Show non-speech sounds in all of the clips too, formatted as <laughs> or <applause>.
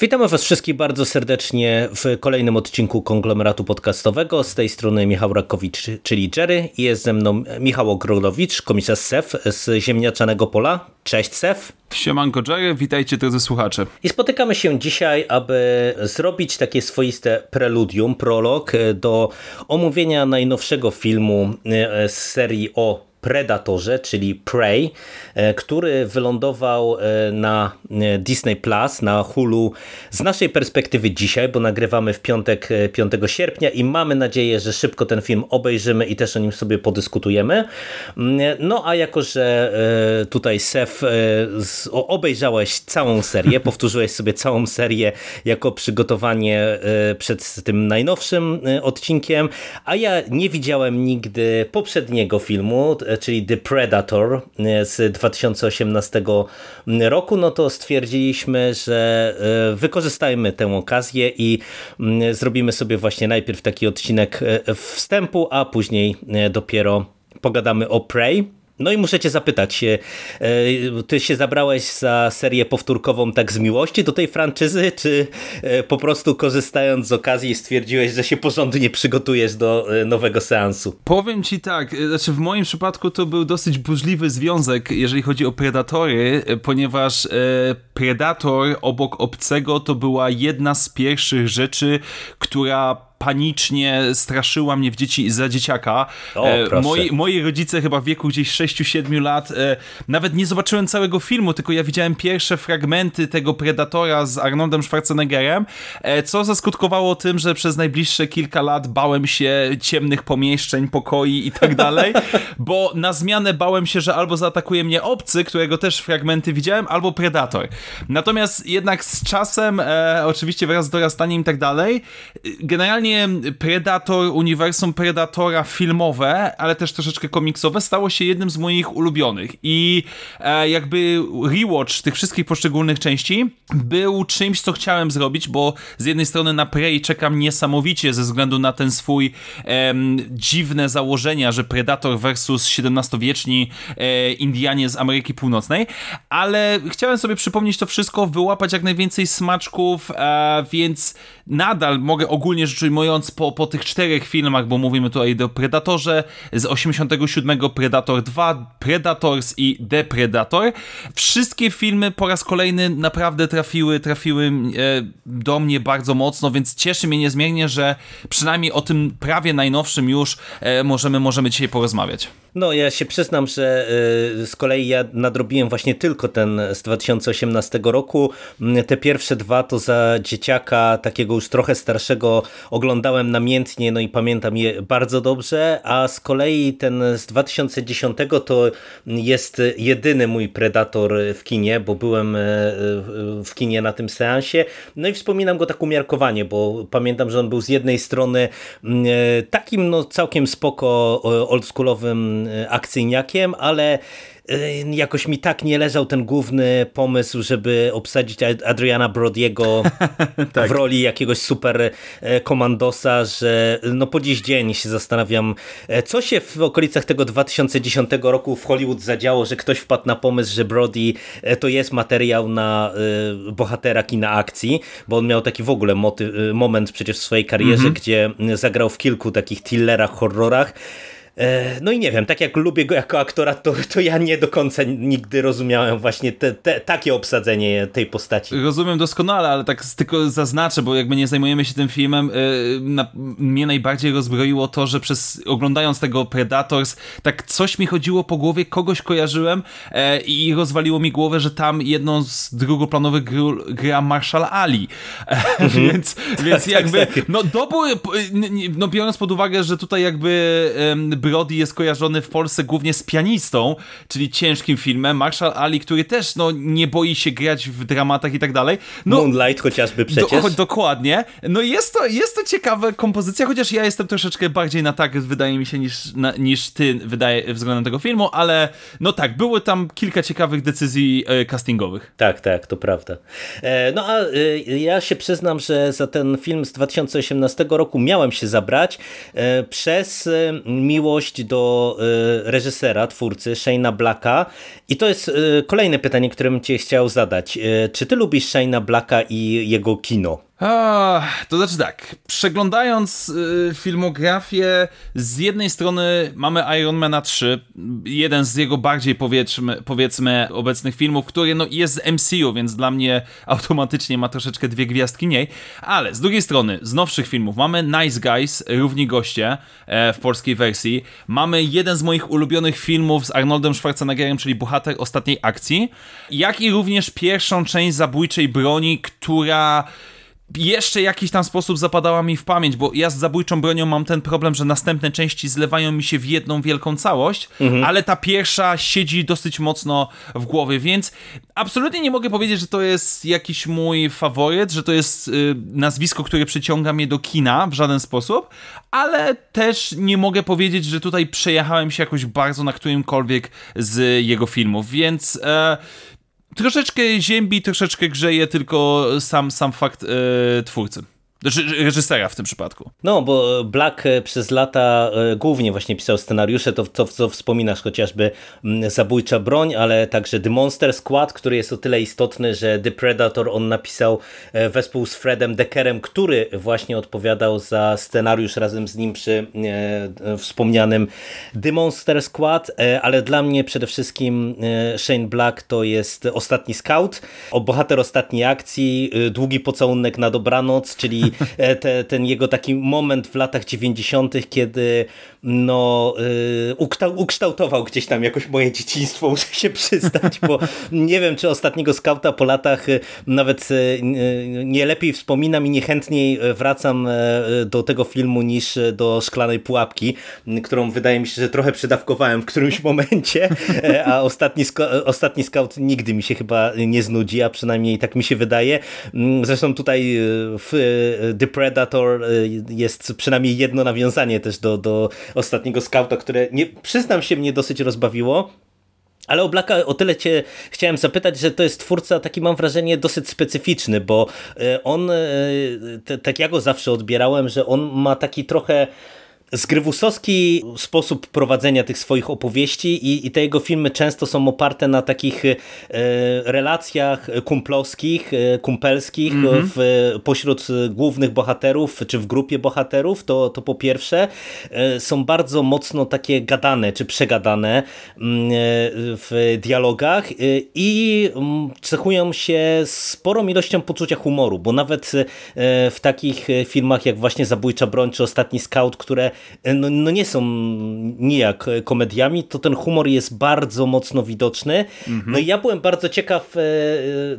Witamy Was wszystkich bardzo serdecznie w kolejnym odcinku konglomeratu podcastowego. Z tej strony Michał Rakowicz, czyli Jerry. Jest ze mną Michał Ogrodowicz, komisarz SEF z Ziemniaczanego Pola. Cześć SEF. Siemanko Jerry, witajcie drodzy słuchacze. I spotykamy się dzisiaj, aby zrobić takie swoiste preludium, prolog do omówienia najnowszego filmu z serii o Predatorze, czyli Prey, e, który wylądował e, na e, Disney Plus, na Hulu z naszej perspektywy dzisiaj, bo nagrywamy w piątek 5 sierpnia i mamy nadzieję, że szybko ten film obejrzymy i też o nim sobie podyskutujemy. Mm, no a jako, że tutaj Sef obejrzałeś całą serię, <laughs> powtórzyłeś sobie całą serię jako przygotowanie przed tym najnowszym odcinkiem, a ja nie widziałem nigdy poprzedniego filmu, czyli The Predator e, z 2018 roku, no to stwierdziliśmy, że e, wykorzystajmy tę okazję i zrobimy sobie właśnie najpierw taki odcinek e, wstępu, a później dopiero pogadamy o Prey. No i muszę cię zapytać, e, ty się zabrałeś za serię powtórkową tak z miłości do tej franczyzy, czy e, po prostu korzystając z okazji stwierdziłeś, że się porządnie przygotujesz do e, nowego seansu? Powiem ci tak, znaczy w moim przypadku to był dosyć burzliwy związek, jeżeli chodzi o Predatory, ponieważ Predator obok Obcego to była jedna z pierwszych rzeczy, która panicznie straszyła mnie w dzieci za dzieciaka. O, e, moi, moi rodzice chyba w wieku gdzieś 6-7 lat e, nawet nie zobaczyłem całego filmu, tylko ja widziałem pierwsze fragmenty tego Predatora z Arnoldem Schwarzeneggerem, e, co zaskutkowało tym, że przez najbliższe kilka lat bałem się ciemnych pomieszczeń, pokoi i tak <laughs> dalej, bo na zmianę bałem się, że albo zaatakuje mnie obcy, którego też fragmenty widziałem, albo Predator. Natomiast jednak z czasem, e, oczywiście wraz z dorastaniem i tak dalej, generalnie generalnie Predator, uniwersum Predatora filmowe, ale też troszeczkę komiksowe, stało się jednym z moich ulubionych. I e, jakby rewatch tych wszystkich poszczególnych części był czymś, co chciałem zrobić, bo z jednej strony na Prey czekam niesamowicie ze względu na ten swój dziwne założenia, że Predator versus XVII-wieczni e, Indianie z Ameryki Północnej, ale chciałem sobie przypomnieć to wszystko, wyłapać jak najwięcej smaczków, e, więc nadal mogę ogólnie rzecz po, po tych czterech filmach, bo mówimy tutaj o Predatorze z 87 Predator 2, Predators i The Predator. Wszystkie filmy po raz kolejny naprawdę trafiły, trafiły e, do mnie bardzo mocno, więc cieszy mnie niezmiernie, że przynajmniej o tym prawie najnowszym już e, możemy, możemy dzisiaj porozmawiać. No, ja się przyznam, że y, z kolei ja nadrobiłem właśnie tylko ten z 2018 roku. Mm, te pierwsze dwa to za dzieciaka, takiego już trochę starszego, oglądałem namiętnie, no i pamiętam je bardzo dobrze, a z kolei ten z 2010 to jest jedyny mój Predator w kinie, bo byłem e, w kinie na tym seansie. No i wspominam go tak umiarkowanie, bo pamiętam, że on był z jednej strony mm, e, takim no całkiem spoko oldschoolowym Y, akcyjniakiem, ale jakoś mi tak nie leżał ten główny pomysł, żeby obsadzić Adriana Brodiego <laughs> tak. w roli jakiegoś super e, komandosa, że no po dziś dzień się zastanawiam, e, co się w okolicach tego 2010 roku w Hollywood zadziało, że ktoś wpadł na pomysł, że Brody e, to jest materiał na bohatera kina akcji, bo on miał taki w ogóle motyw, moment przecież w swojej karierze, mm -hmm. gdzie zagrał w kilku takich thrillerach, horrorach, no i nie wiem, tak jak lubię go jako aktora, to, to ja nie do końca nigdy rozumiałem właśnie te, te, takie obsadzenie tej postaci. Rozumiem doskonale, ale tak tylko zaznaczę, bo jakby nie zajmujemy się tym filmem, yy, na, mnie najbardziej rozbroiło to, że przez oglądając tego Predators, tak coś mi chodziło po głowie, kogoś kojarzyłem yy, i rozwaliło mi głowę, że tam jedną z drugoplanowych gr gra Marshall Ali. Mm -hmm. <laughs> więc, więc tak, jakby, tak, tak. no dobu, no biorąc pod uwagę, że tutaj jakby yy, Brody jest kojarzony w Polsce głównie z pianistą, czyli ciężkim filmem. Marshall Ali, który też no, nie boi się grać w dramatach i tak dalej. No, Moonlight chociażby przecież. Do, dokładnie. No jest to, jest to ciekawa kompozycja, chociaż ja jestem troszeczkę bardziej na tak, wydaje mi się, niż, na, niż ty wydaje, względem tego filmu, ale no tak, były tam kilka ciekawych decyzji e, castingowych. Tak, tak, to prawda. E, no a e, ja się przyznam, że za ten film z 2018 roku miałem się zabrać e, przez e, miłość do e, reżysera, twórcy Shane'a Blacka i to jest kolejne pytanie, które bym cię chciał zadać. Czy ty lubisz Shane'a Blacka i jego kino? A, to znaczy tak, przeglądając y, filmografię, z jednej strony mamy Iron Mana 3, jeden z jego bardziej powiedzmy, powiedzmy obecnych filmów, który no, jest z MCU, więc dla mnie automatycznie ma troszeczkę dwie gwiazdki mniej, ale z drugiej strony, z nowszych filmów mamy Nice Guys, Równi Goście e, w polskiej wersji, mamy jeden z moich ulubionych filmów z Arnoldem Schwarzeneggerem, czyli Bohater Ostatniej Akcji, jak i również pierwszą część Zabójczej Broni, która jeszcze jakiś tam sposób zapadała mi w pamięć, bo ja z zabójczą bronią mam ten problem, że następne części zlewają mi się w jedną wielką całość, mhm. ale ta pierwsza siedzi dosyć mocno w głowie, więc absolutnie nie mogę powiedzieć, że to jest jakiś mój faworyt, że to jest y, nazwisko, które przyciąga mnie do kina w żaden sposób, ale też nie mogę powiedzieć, że tutaj przejechałem się jakoś bardzo na którymkolwiek z jego filmów, więc e, troszeczkę ziębi, troszeczkę grzeje tylko sam, sam fakt e, twórcy. Znaczy reżysera w tym przypadku. No, bo Black e, przez lata e, głównie właśnie pisał scenariusze, to, to co wspominasz, chociażby mm, Zabójcza Broń, ale także The Monster Squad, który jest o tyle istotny, że The Predator on napisał e, wespół z Fredem Deckerem, który właśnie odpowiadał za scenariusz razem z nim przy e, wspomnianym The Monster Squad, e, ale dla mnie przede wszystkim Shane Black to jest Ostatni Scout, bohater ostatniej akcji, Długi pocałunek na dobranoc, czyli E, te, ten jego taki moment w latach 90., kiedy no, yy, ukształtował gdzieś tam jakoś moje dzieciństwo, <laughs> muszę się przyznać, bo nie wiem, czy ostatniego skauta po latach y, nawet y, nie lepiej wspominam i niechętniej wracam e, do tego filmu niż do Szklanej Pułapki, którą wydaje mi się, że trochę przydawkowałem w którymś <laughs> momencie, a ostatni, ostatni scout nigdy mi się chyba nie znudzi, a przynajmniej tak mi się wydaje. Mm, zresztą tutaj w The Predator y, jest przynajmniej jedno nawiązanie też do, do ostatniego skauta, które nie, przyznam się mnie dosyć rozbawiło. Ale o Blacka o tyle cię chciałem zapytać, że to jest twórca, taki mam wrażenie, dosyć specyficzny, bo y, on, y, tak ja go zawsze odbierałem, że on ma taki trochę Zgrywusowski sposób prowadzenia tych swoich opowieści i, i, te jego filmy często są oparte na takich e, relacjach kumplowskich, e, kumpelskich mm -hmm. w, pośród głównych bohaterów, czy w grupie bohaterów, to, to po pierwsze e, są bardzo mocno takie gadane, czy przegadane mm, w dialogach i mm, cechują się sporą ilością poczucia humoru, bo nawet w takich filmach jak właśnie Zabójcza Broń, czy Ostatni Scout, które E, no, no nie są nijak komediami, to ten humor jest bardzo mocno widoczny. Mhm. No i ja byłem bardzo ciekaw, e,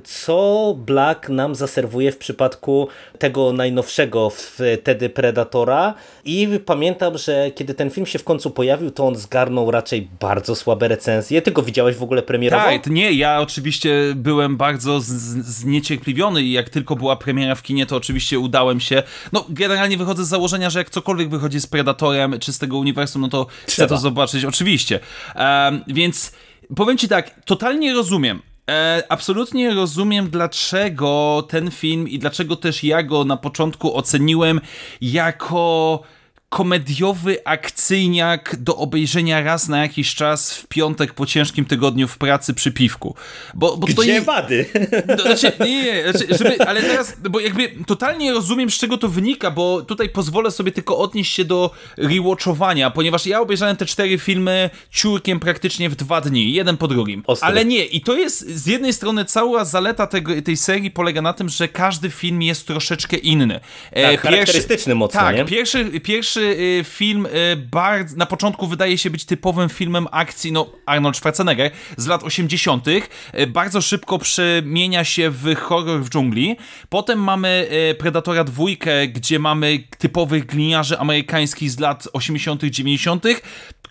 co Black nam zaserwuje w przypadku tego najnowszego wtedy Predatora i pamiętam, że kiedy ten film się w końcu pojawił, to on zgarnął raczej bardzo słabe recenzje. Ty go widziałeś w ogóle premierowo? Tak, nie, ja oczywiście byłem bardzo zniecierpliwiony i jak tylko była premiera w kinie, to oczywiście udałem się. No, generalnie wychodzę z założenia, że jak cokolwiek wychodzi z Predatora, Predatorem czy z tego uniwersum, no to Trzeba. chcę to zobaczyć, oczywiście. Um, więc powiem ci tak, totalnie rozumiem. E, absolutnie rozumiem, dlaczego ten film i dlaczego też ja go na początku oceniłem jako komediowy akcyjniak do obejrzenia raz na jakiś czas w piątek po ciężkim tygodniu w pracy przy piwku. Bo, bo Gdzie to nie, wady? <laughs> No, znaczy, nie, nie, znaczy, żeby, ale teraz, bo jakby totalnie rozumiem, z czego to wynika, bo tutaj pozwolę sobie tylko odnieść się do rewatchowania, ponieważ ja obejrzałem te cztery filmy ciurkiem praktycznie w dwa dni, jeden po drugim. Ostry. Ale nie, i to jest z jednej strony cała zaleta tego, tej serii polega na tym, że każdy film jest troszeczkę inny. E, tak, pierwszy, charakterystyczny mocno, Tak, nie? pierwszy, pierwszy pierwszy y, film y, bardzo, na początku wydaje się być typowym filmem akcji, no Arnold Schwarzenegger z lat 80. Y, bardzo szybko przemienia się w horror w dżungli. Potem mamy Predatora dwójkę, gdzie mamy typowych gliniarzy amerykańskich z lat 80., 90.,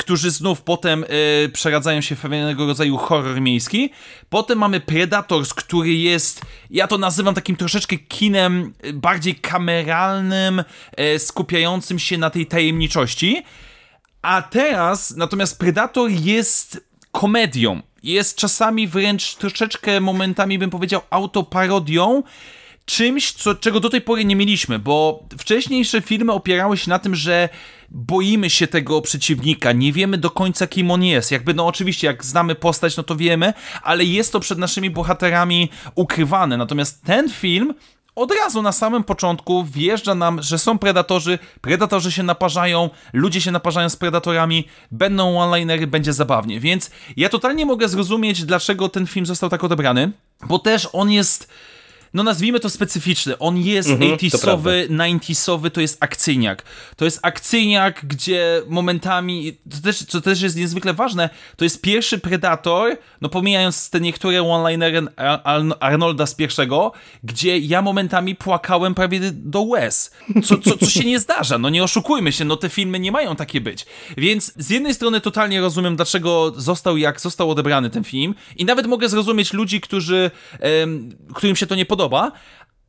którzy znów potem y, przeradzają się w pewnego rodzaju horror miejski. Potem mamy Predators, który jest, ja to nazywam takim troszeczkę kinem y, bardziej kameralnym, y, skupiającym się na tej tajemniczości. A teraz natomiast Predator jest komedią. Jest czasami wręcz troszeczkę momentami, bym powiedział, autoparodią czymś, co, czego do tej pory nie mieliśmy, bo wcześniejsze filmy opierały się na tym, że boimy się tego przeciwnika, nie wiemy do końca kim on jest. Jakby, no oczywiście, jak znamy postać, no to wiemy, ale jest to przed naszymi bohaterami ukrywane. Natomiast ten film od razu na samym początku wjeżdża nam, że są predatorzy, predatorzy się naparzają, ludzie się naparzają z predatorami, będą one-linery, będzie zabawnie. Więc ja totalnie mogę zrozumieć, dlaczego ten film został tak odebrany, bo też on jest no nazwijmy to specyficzny. On jest -hmm, 80sowy, 90sowy, to jest akcyjniak. To jest akcyjniak, gdzie momentami, to też, co też jest niezwykle ważne, to jest pierwszy Predator, no pomijając te niektóre one-linery Arnolda z pierwszego, gdzie ja momentami płakałem prawie do łez. Co, co, co się nie zdarza, no nie oszukujmy się, no te filmy nie mają takie być. Więc z jednej strony totalnie rozumiem, dlaczego został jak został odebrany ten film i nawet mogę zrozumieć ludzi, którzy, którym się to nie podoba, podoba,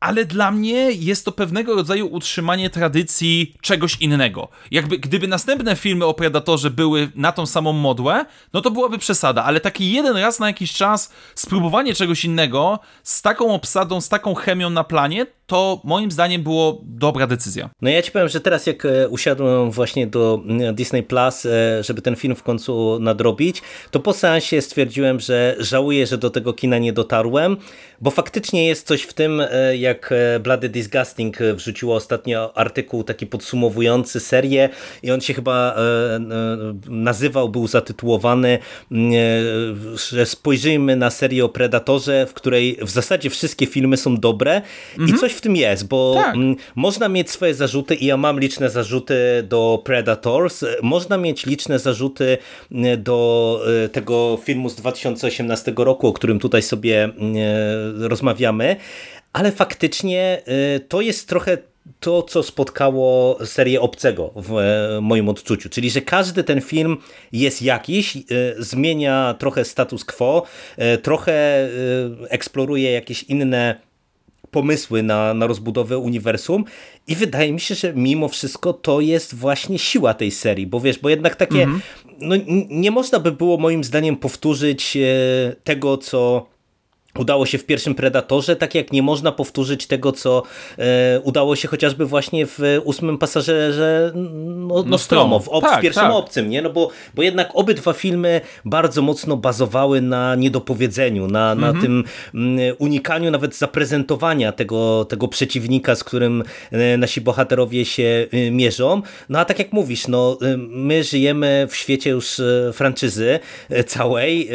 ale dla mnie jest to pewnego rodzaju utrzymanie tradycji czegoś innego. Jakby gdyby następne filmy o Predatorze były na tą samą modłę, no to byłaby przesada, ale taki jeden raz na jakiś czas spróbowanie czegoś innego z taką obsadą, z taką chemią na planie, to moim zdaniem było dobra decyzja. No ja ci powiem, że teraz jak e, usiadłem właśnie do mm, Disney Plus, e, żeby ten film w końcu nadrobić, to po seansie stwierdziłem, że żałuję, że do tego kina nie dotarłem, bo faktycznie jest coś w tym, e, jak Bloody Disgusting wrzuciło ostatnio artykuł taki podsumowujący serię i on się chyba nazywał, był zatytułowany, mm, że spojrzyjmy na serię o Predatorze, w której w zasadzie wszystkie filmy są dobre mhm. i coś w tym jest, bo tak. można mieć swoje zarzuty i ja mam liczne zarzuty do Predators, można mieć liczne zarzuty do e, tego filmu z 2018 roku, o którym tutaj sobie e, rozmawiamy, ale faktycznie e, to jest trochę to, co spotkało serię Obcego w moim odczuciu. Czyli, że każdy ten film jest jakiś, zmienia trochę status quo, trochę eksploruje jakieś inne pomysły na, na rozbudowę uniwersum i wydaje mi się, że mimo wszystko to jest właśnie siła tej serii, bo wiesz, bo jednak takie, mm -hmm. no nie można by było moim zdaniem powtórzyć e, tego, co udało się w pierwszym Predatorze, tak jak nie można powtórzyć tego, co e, udało się chociażby właśnie w ósmym pasażerze no, Stromo, w, ob, tak, w pierwszym tak. obcym, nie? No bo, bo jednak obydwa filmy bardzo mocno bazowały na niedopowiedzeniu, na, mhm. na tym m, mm, unikaniu nawet zaprezentowania tego, tego przeciwnika, z którym e, nasi bohaterowie się e, mierzą. No a tak jak mówisz, no, e, my żyjemy w świecie już franczyzy całej,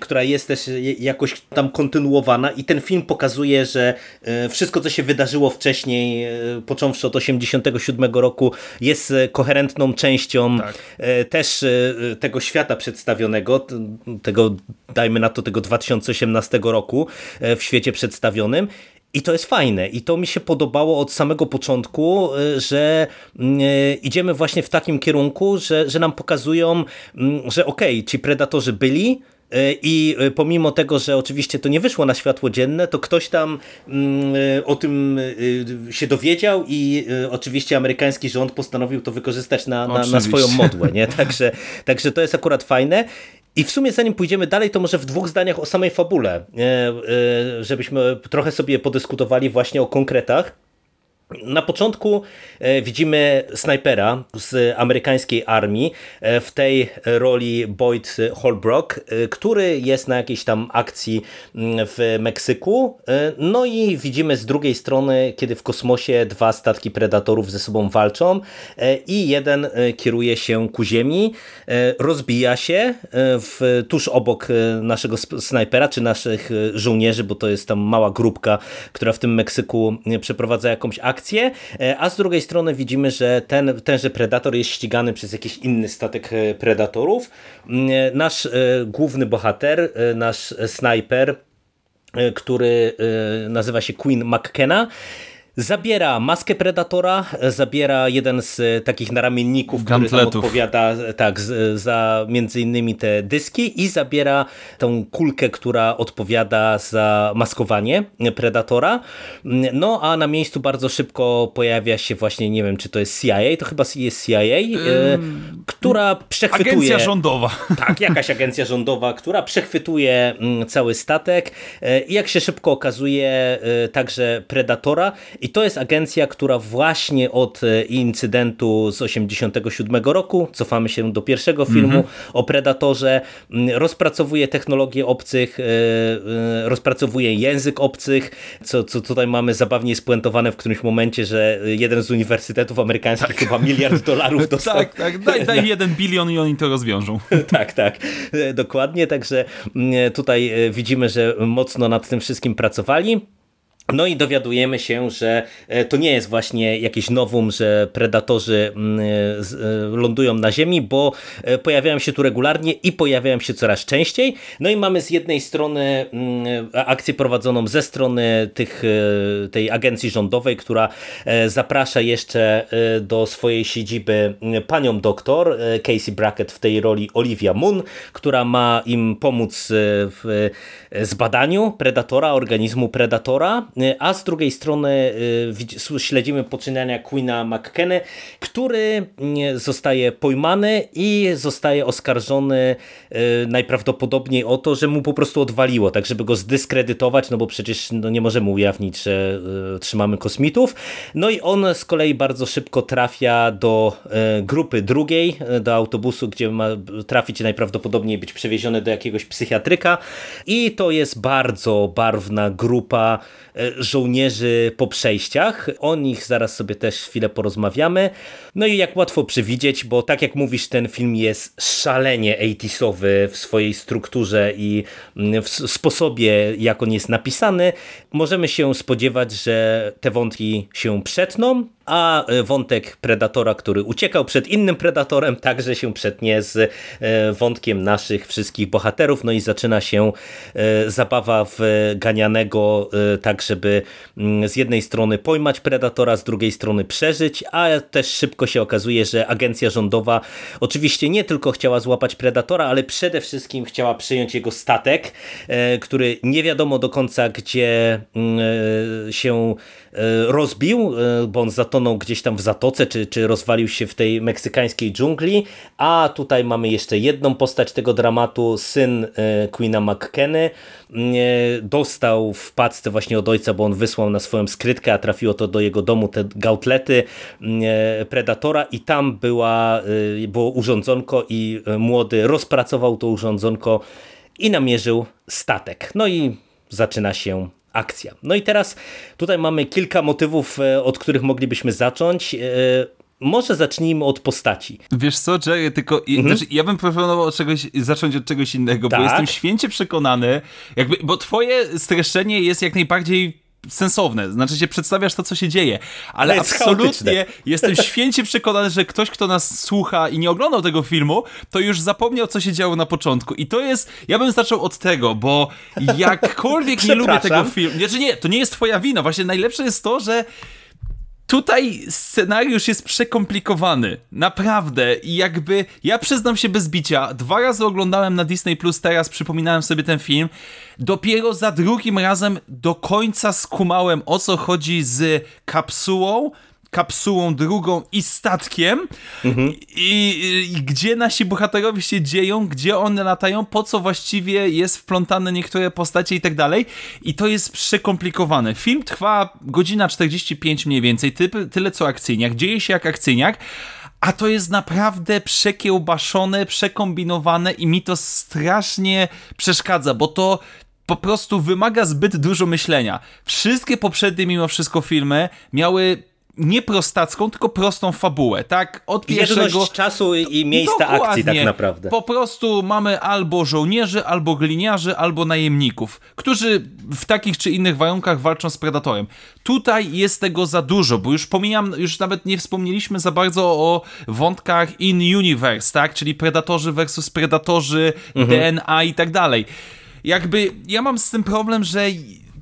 która jest też jakoś tam kontynuowana i ten film pokazuje, że e, wszystko, co się wydarzyło wcześniej, e, począwszy od 87 roku, jest e, koherentną częścią tak. też tego świata przedstawionego, tego, dajmy na to, tego 2018 roku w świecie przedstawionym i to jest fajne i to mi się podobało od samego początku, że mm, idziemy właśnie w takim kierunku, że, że nam pokazują, mm, że okej, okay, ci predatorzy byli, I e, pomimo tego, że oczywiście to nie wyszło na światło dzienne, to ktoś tam mm, e, o tym się dowiedział i oczywiście amerykański rząd postanowił to wykorzystać na, na, na swoją modłę. Nie? <laughs> Także, także to jest akurat fajne. I w sumie zanim pójdziemy dalej, to może w dwóch zdaniach o samej fabule, żebyśmy trochę sobie podyskutowali właśnie o konkretach. Na początku e, widzimy snajpera z amerykańskiej armii e, w tej roli Boyd Holbrook, e, który jest na jakiejś tam akcji mm, w Meksyku. No i widzimy z drugiej strony, kiedy w kosmosie dwa statki predatorów ze sobą walczą i jeden kieruje się ku ziemi, rozbija się w, tuż obok naszego snajpera, czy naszych żołnierzy, bo to jest tam mała grupka, która w tym Meksyku przeprowadza jakąś akcję akcję, e, a z drugiej strony widzimy, że ten, tenże Predator jest ścigany przez jakiś inny statek e, Predatorów. Mm, e, nasz główny bohater, nasz snajper, który nazywa się Queen McKenna, Zabiera maskę Predatora, zabiera jeden z takich naramienników, który tam Gantletów. odpowiada tak, z, za między innymi te dyski i zabiera tą kulkę, która odpowiada za maskowanie Predatora. No a na miejscu bardzo szybko pojawia się właśnie, nie wiem czy to jest CIA, to chyba jest CIA, e, która przechwytuje... Agencja rządowa. <laughs> Tak, jakaś agencja rządowa, która przechwytuje mm, cały statek e, i jak się szybko okazuje e, także Predatora i to jest agencja, która właśnie od e, incydentu z 87 roku, cofamy się do pierwszego filmu o Predatorze, rozpracowuje technologie obcych, e, e, rozpracowuje język obcych, co, co tutaj mamy zabawnie spuentowane w którymś momencie, że jeden z uniwersytetów amerykańskich chyba miliard dolarów <laughs> dostał Tak, tak, daj, daj jeden bilion i oni to rozwiążą. <laughs> tak, tak, dokładnie. Także tutaj widzimy, że mocno nad tym wszystkim pracowali. No i dowiadujemy się, że e, to nie jest właśnie jakieś nowum, że predatorzy mm, e, e, lądują na Ziemi, bo pojawiają się tu regularnie i pojawiają się coraz częściej. No i mamy z jednej strony mm, akcję prowadzoną ze strony tych, tej agencji rządowej, która zaprasza jeszcze do swojej siedziby mm, panią doktor Casey Brackett w tej roli Olivia Moon, która ma im pomóc w zbadaniu predatora, organizmu predatora, a z drugiej strony widz- śledzimy poczynania Queena McKenny, który mm, zostaje pojmany i zostaje oskarżony najprawdopodobniej o to, że mu po prostu odwaliło, tak żeby go zdyskredytować, no bo przecież no, nie możemy ujawnić, że trzymamy kosmitów. No i on z kolei bardzo szybko trafia do grupy drugiej, do autobusu, gdzie ma trafić najprawdopodobniej być przewieziony do jakiegoś psychiatryka i to jest bardzo barwna grupa żołnierzy po przejściach. O nich zaraz sobie też chwilę porozmawiamy. No i jak łatwo przewidzieć, bo tak jak mówisz, ten film jest szalenie 80sowy w swojej strukturze i mm, w sposobie, jak on jest napisany, możemy się spodziewać, że te wątki się przetną, a e, wątek Predatora, który uciekał przed innym Predatorem, także się przetnie z e, wątkiem naszych wszystkich bohaterów, no i zaczyna się e, zabawa w ganianego tak, żeby mm, z jednej strony pojmać Predatora, z drugiej strony przeżyć, a też szybko się okazuje, że agencja rządowa oczywiście nie tylko chciała złapać Predatora, ale przede wszystkim chciała przyjąć jego statek, który nie wiadomo do końca, gdzie mm, się rozbił, e, bo on zatonął gdzieś tam w zatoce, czy, czy rozwalił się w tej meksykańskiej dżungli, a tutaj mamy jeszcze jedną postać tego dramatu, syn e, Queena McKenny, mm, e, dostał w pacce właśnie od ojca, bo on wysłał na swoją skrytkę, a trafiło to do jego domu, te gautlety mm, e, Predatora. I tam była, e, było urządzonko i e, młody rozpracował to urządzonko i namierzył statek. No i zaczyna się akcja. No i teraz tutaj mamy kilka motywów, e, od których moglibyśmy zacząć. E, Może zacznijmy od postaci. Wiesz co, Jerry, tylko i, znaczy, ja bym proponował czegoś, zacząć od czegoś innego, Tak? bo jestem święcie przekonany, jakby, bo twoje streszczenie jest jak najbardziej sensowne, znaczy się przedstawiasz to, co się dzieje, ale absolutnie chaotyczne. jestem święcie przekonany, że ktoś, kto nas słucha i nie oglądał tego filmu, to już zapomniał, co się działo na początku. I to jest, ja bym zaczął od tego, bo jakkolwiek nie lubię tego filmu, znaczy nie, to nie jest twoja wina, właśnie najlepsze jest to, że Tutaj scenariusz jest przekomplikowany. Naprawdę. I jakby, ja przyznam się bez bicia, dwa razy oglądałem na Disney Plus, teraz przypominałem sobie ten film. Dopiero za drugim razem do końca skumałem, o co chodzi z kapsułą, kapsułą drugą i statkiem I, i gdzie nasi bohaterowie się dzieją, gdzie one latają, po co właściwie jest wplątane niektóre postacie i tak dalej. I to jest przekomplikowane. Film trwa godzina 45 mniej więcej, ty, tyle co akcyjniak, dzieje się jak akcyjniak, a to jest naprawdę przekiełbaszone, przekombinowane i mi to strasznie przeszkadza, bo to po prostu wymaga zbyt dużo myślenia. Wszystkie poprzednie mimo wszystko filmy miały nie prostacką, tylko prostą fabułę, tak? Od pierwszego... Jedność czasu i miejsca akcji tak Dokładnie. naprawdę. Po prostu mamy albo żołnierzy, albo gliniarzy, albo najemników, którzy w takich czy innych warunkach walczą z Predatorem. Tutaj jest tego za dużo, bo już pomijam, już nawet nie wspomnieliśmy za bardzo o wątkach in-universe, tak? Czyli Predatorzy versus Predatorzy, Mhm. DNA i tak dalej. Jakby ja mam z tym problem, że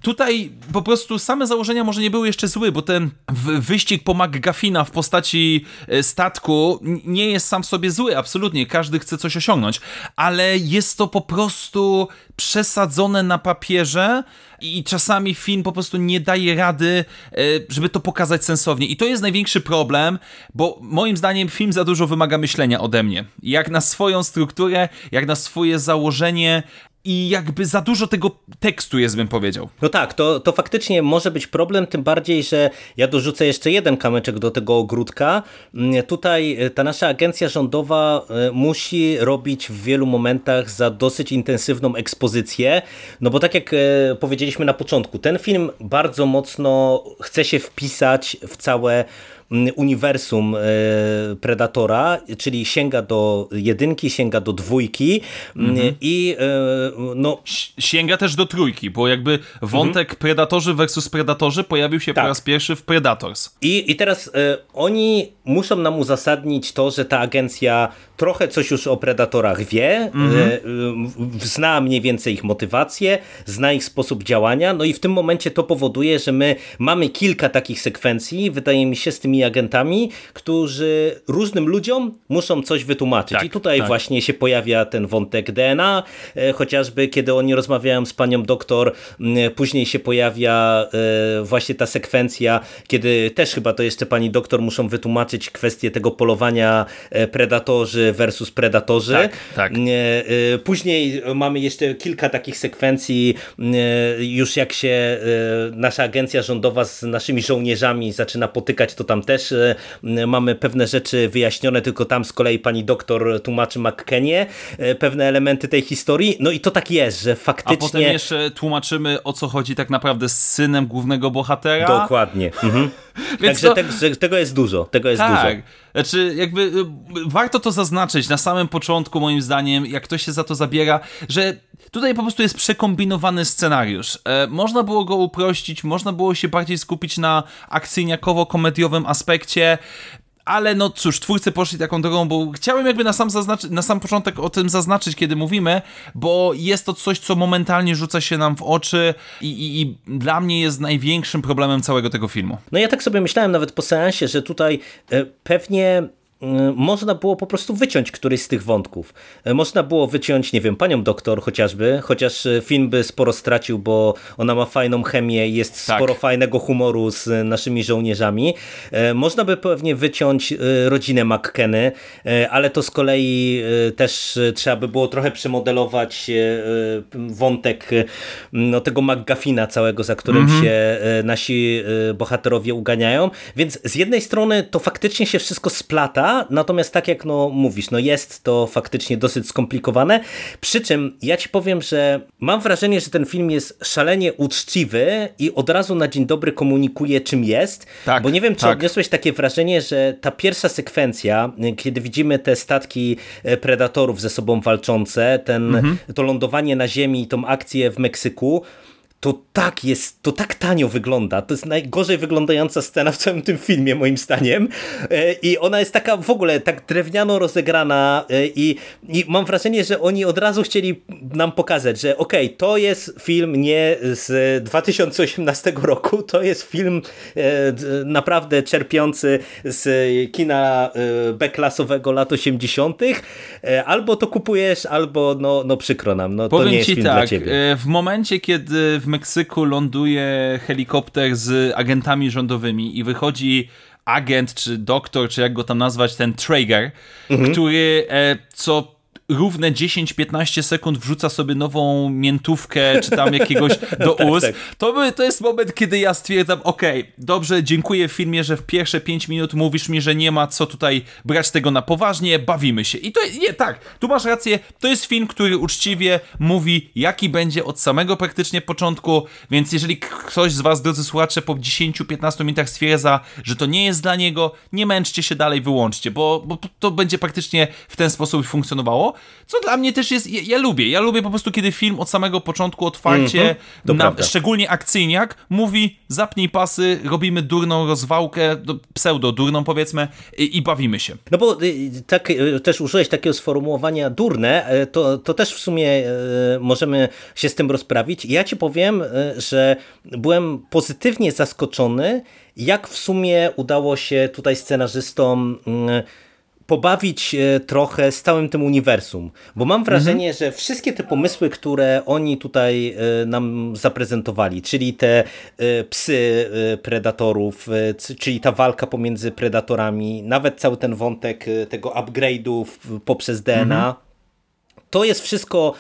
tutaj po prostu same założenia może nie były jeszcze zły, bo ten wyścig po McGuffina w postaci e, statku nie jest sam w sobie zły, absolutnie, każdy chce coś osiągnąć, ale jest to po prostu przesadzone na papierze i czasami film po prostu nie daje rady, e, żeby to pokazać sensownie. I to jest największy problem, bo moim zdaniem film za dużo wymaga myślenia ode mnie. Jak na swoją strukturę, jak na swoje założenie, i jakby za dużo tego tekstu jest, bym powiedział. No tak, to, to faktycznie może być problem, tym bardziej, że ja dorzucę jeszcze jeden kamyczek do tego ogródka. Mm, tutaj e, ta nasza agencja rządowa e, musi robić w wielu momentach za dosyć intensywną ekspozycję, no bo tak jak e, powiedzieliśmy na początku, ten film bardzo mocno chce się wpisać w całe uniwersum e, Predatora, czyli sięga do jedynki, sięga do dwójki mhm. i e, no... Sięga też do trójki, bo jakby wątek mhm. Predatorzy versus Predatorzy pojawił się tak. po raz pierwszy w Predators. I, i teraz e, oni muszą nam uzasadnić to, że ta agencja trochę coś już o Predatorach wie, mhm. zna mniej więcej ich motywację, zna ich sposób działania, no i w tym momencie to powoduje, że my mamy kilka takich sekwencji, wydaje mi się, z tymi agentami, którzy różnym ludziom muszą coś wytłumaczyć. Tak, I tutaj tak. właśnie się pojawia ten wątek DNA, e, chociażby kiedy oni rozmawiają z panią doktor, później się pojawia e, właśnie ta sekwencja, kiedy też chyba to jeszcze pani doktor muszą wytłumaczyć kwestię tego polowania e, predatorzy versus predatorzy. Tak, tak. Później mamy jeszcze kilka takich sekwencji, już jak się nasza agencja rządowa z naszymi żołnierzami zaczyna potykać, to tam też e, mamy pewne rzeczy wyjaśnione, tylko tam z kolei pani doktor tłumaczy McKennie e, pewne elementy tej historii. No i to tak jest, że faktycznie... A potem jeszcze tłumaczymy o co chodzi tak naprawdę z synem głównego bohatera. Dokładnie. Mhm. <laughs> Także to... te, tego jest dużo. Tego jest tak. dużo. Znaczy, jakby y, warto to zaznaczyć na samym początku, moim zdaniem, jak ktoś się za to zabiera, że tutaj po prostu jest przekombinowany scenariusz. E, można było go uprościć, można było się bardziej skupić na akcyjniakowo-komediowym aspekcie ale no cóż, twórcy poszli taką drogą, bo chciałem jakby na sam, zaznaczy, na sam początek o tym zaznaczyć, kiedy mówimy, bo jest to coś, co momentalnie rzuca się nam w oczy i, i, i dla mnie jest największym problemem całego tego filmu. No ja tak sobie myślałem nawet po seansie, że tutaj e, pewnie można było po prostu wyciąć któryś z tych wątków. Y, można było wyciąć, nie wiem, panią doktor chociażby, chociaż y, film by sporo stracił, bo ona ma fajną chemię, jest tak. sporo fajnego humoru z naszymi żołnierzami. Można by pewnie wyciąć rodzinę McKenny, ale to z kolei też trzeba by było trochę przemodelować wątek no, tego McGuffina całego, za którym -hmm. się nasi bohaterowie uganiają. Więc z jednej strony to faktycznie się wszystko splata, natomiast tak jak no mówisz, no jest to faktycznie dosyć skomplikowane, przy czym ja ci powiem, że mam wrażenie, że ten film jest szalenie uczciwy i od razu na dzień dobry komunikuje czym jest, tak, bo nie wiem, czy tak. odniosłeś takie wrażenie, że ta pierwsza sekwencja, kiedy widzimy te statki e, predatorów ze sobą walczące, ten, mhm. to lądowanie na ziemi i tą akcję w Meksyku, to tak jest, to tak tanio wygląda. To jest najgorzej wyglądająca scena w całym tym filmie, moim zdaniem. E, I ona jest taka w ogóle tak drewniano rozegrana e, i, i mam wrażenie, że oni od razu chcieli nam pokazać, że okej, okay, to jest film nie z 2018 roku, to jest film e, naprawdę czerpiący z kina B-klasowego lat 80. Albo to kupujesz, albo no, no przykro nam, no, to nie jest film tak, dla ciebie. W momencie, kiedy w Meksyku ląduje helikopter z agentami rządowymi i wychodzi agent, czy doktor, czy jak go tam nazwać, ten Traeger, mhm. który e, co równe 10-15 sekund wrzuca sobie nową miętówkę, czy tam jakiegoś <laughs> do tak, ust, tak. To, by, to jest moment, kiedy ja stwierdzam, okej, okay, dobrze, dziękuję filmie, że w pierwsze 5 minut mówisz mi, że nie ma co tutaj brać tego na poważnie, bawimy się. I to nie, tak, tu masz rację, to jest film, który uczciwie mówi, jaki będzie od samego praktycznie początku, więc jeżeli ktoś z was, drodzy słuchacze, po 10-15 minutach stwierdza, że to nie jest dla niego, nie męczcie się dalej, wyłączcie, bo, bo to będzie praktycznie w ten sposób funkcjonowało. Co dla mnie też jest, ja, ja lubię, ja lubię po prostu, kiedy film od samego początku otwarcie, Mhm, to na, szczególnie akcyjniak, mówi zapnij pasy, robimy durną rozwałkę, pseudo-durną powiedzmy i, i bawimy się. No bo y, tak, y, też użyłeś takiego sformułowania durne, y, to, to też w sumie y, możemy się z tym rozprawić. Ja ci powiem, y, że byłem pozytywnie zaskoczony, jak w sumie udało się tutaj scenarzystom y, pobawić e, trochę z całym tym uniwersum, bo mam wrażenie, że wszystkie te pomysły, które oni tutaj e, nam zaprezentowali, czyli te e, psy predatorów, czyli ta walka pomiędzy predatorami, nawet cały ten wątek tego upgrade'u poprzez DNA, to jest wszystko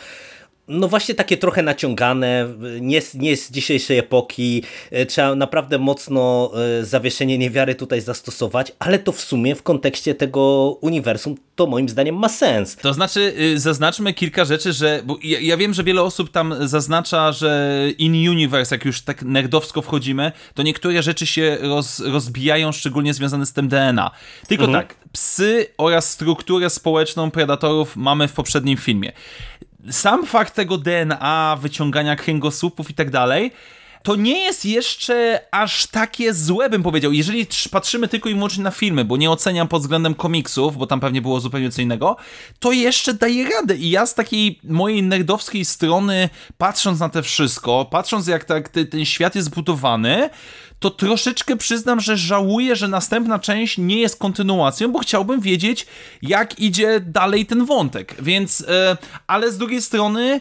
no właśnie takie trochę naciągane, nie, nie z dzisiejszej epoki, e, trzeba naprawdę mocno e, zawieszenie niewiary tutaj zastosować, ale to w sumie w kontekście tego uniwersum to moim zdaniem ma sens. To znaczy, y, zaznaczmy kilka rzeczy, że. Ja, ja wiem, że wiele osób tam zaznacza, że in universe, jak już tak nerdowsko wchodzimy, to niektóre rzeczy się roz, rozbijają, szczególnie związane z tym DNA. Tylko tak, psy oraz strukturę społeczną predatorów mamy w poprzednim filmie. Sam fakt tego DNA, wyciągania kręgosłupów i tak dalej. To nie jest jeszcze aż takie złe, bym powiedział. Jeżeli trz- patrzymy tylko i wyłącznie na filmy, bo nie oceniam pod względem komiksów, bo tam pewnie było zupełnie co innego, to jeszcze daje radę. I ja z takiej mojej nerdowskiej strony, patrząc na to wszystko, patrząc jak tak te- ten świat jest zbudowany, to troszeczkę przyznam, że żałuję, że następna część nie jest kontynuacją, bo chciałbym wiedzieć, jak idzie dalej ten wątek. Więc, e, ale z drugiej strony.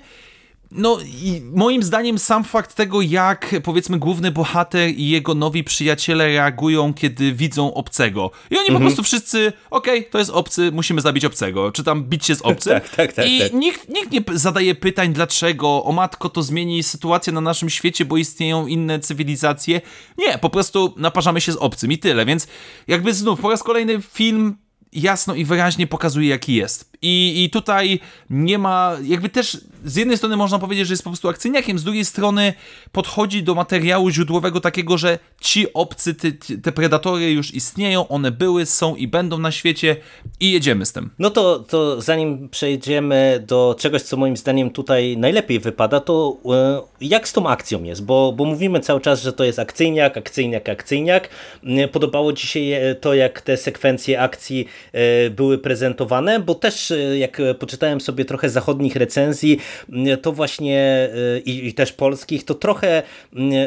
No i moim zdaniem sam fakt tego, jak powiedzmy główny bohater i jego nowi przyjaciele reagują, kiedy widzą obcego. I oni po prostu wszyscy, okej, to jest obcy, musimy zabić obcego, czy tam bić się z obcym. Tak, tak, tak, I tak. Nikt, nikt nie zadaje pytań, dlaczego, o matko, to zmieni sytuację na naszym świecie, bo istnieją inne cywilizacje. Nie, po prostu naparzamy się z obcym i tyle, więc jakby znów po raz kolejny film jasno i wyraźnie pokazuje, jaki jest. I, I tutaj nie ma, jakby też z jednej strony można powiedzieć, że jest po prostu akcyjniakiem, z drugiej strony podchodzi do materiału źródłowego takiego, że ci obcy, ty- te predatory już istnieją, one były, są i będą na świecie i jedziemy z tym. No to, to zanim przejdziemy do czegoś, co moim zdaniem tutaj najlepiej wypada, to e, jak z tą akcją jest? Bo, bo mówimy cały czas, że to jest akcyjniak, akcyjniak, akcyjniak. Podobało Ci się to, jak te sekwencje akcji e, były prezentowane, bo też jak e, poczytałem sobie trochę zachodnich recenzji, to właśnie e, i, i też polskich, to trochę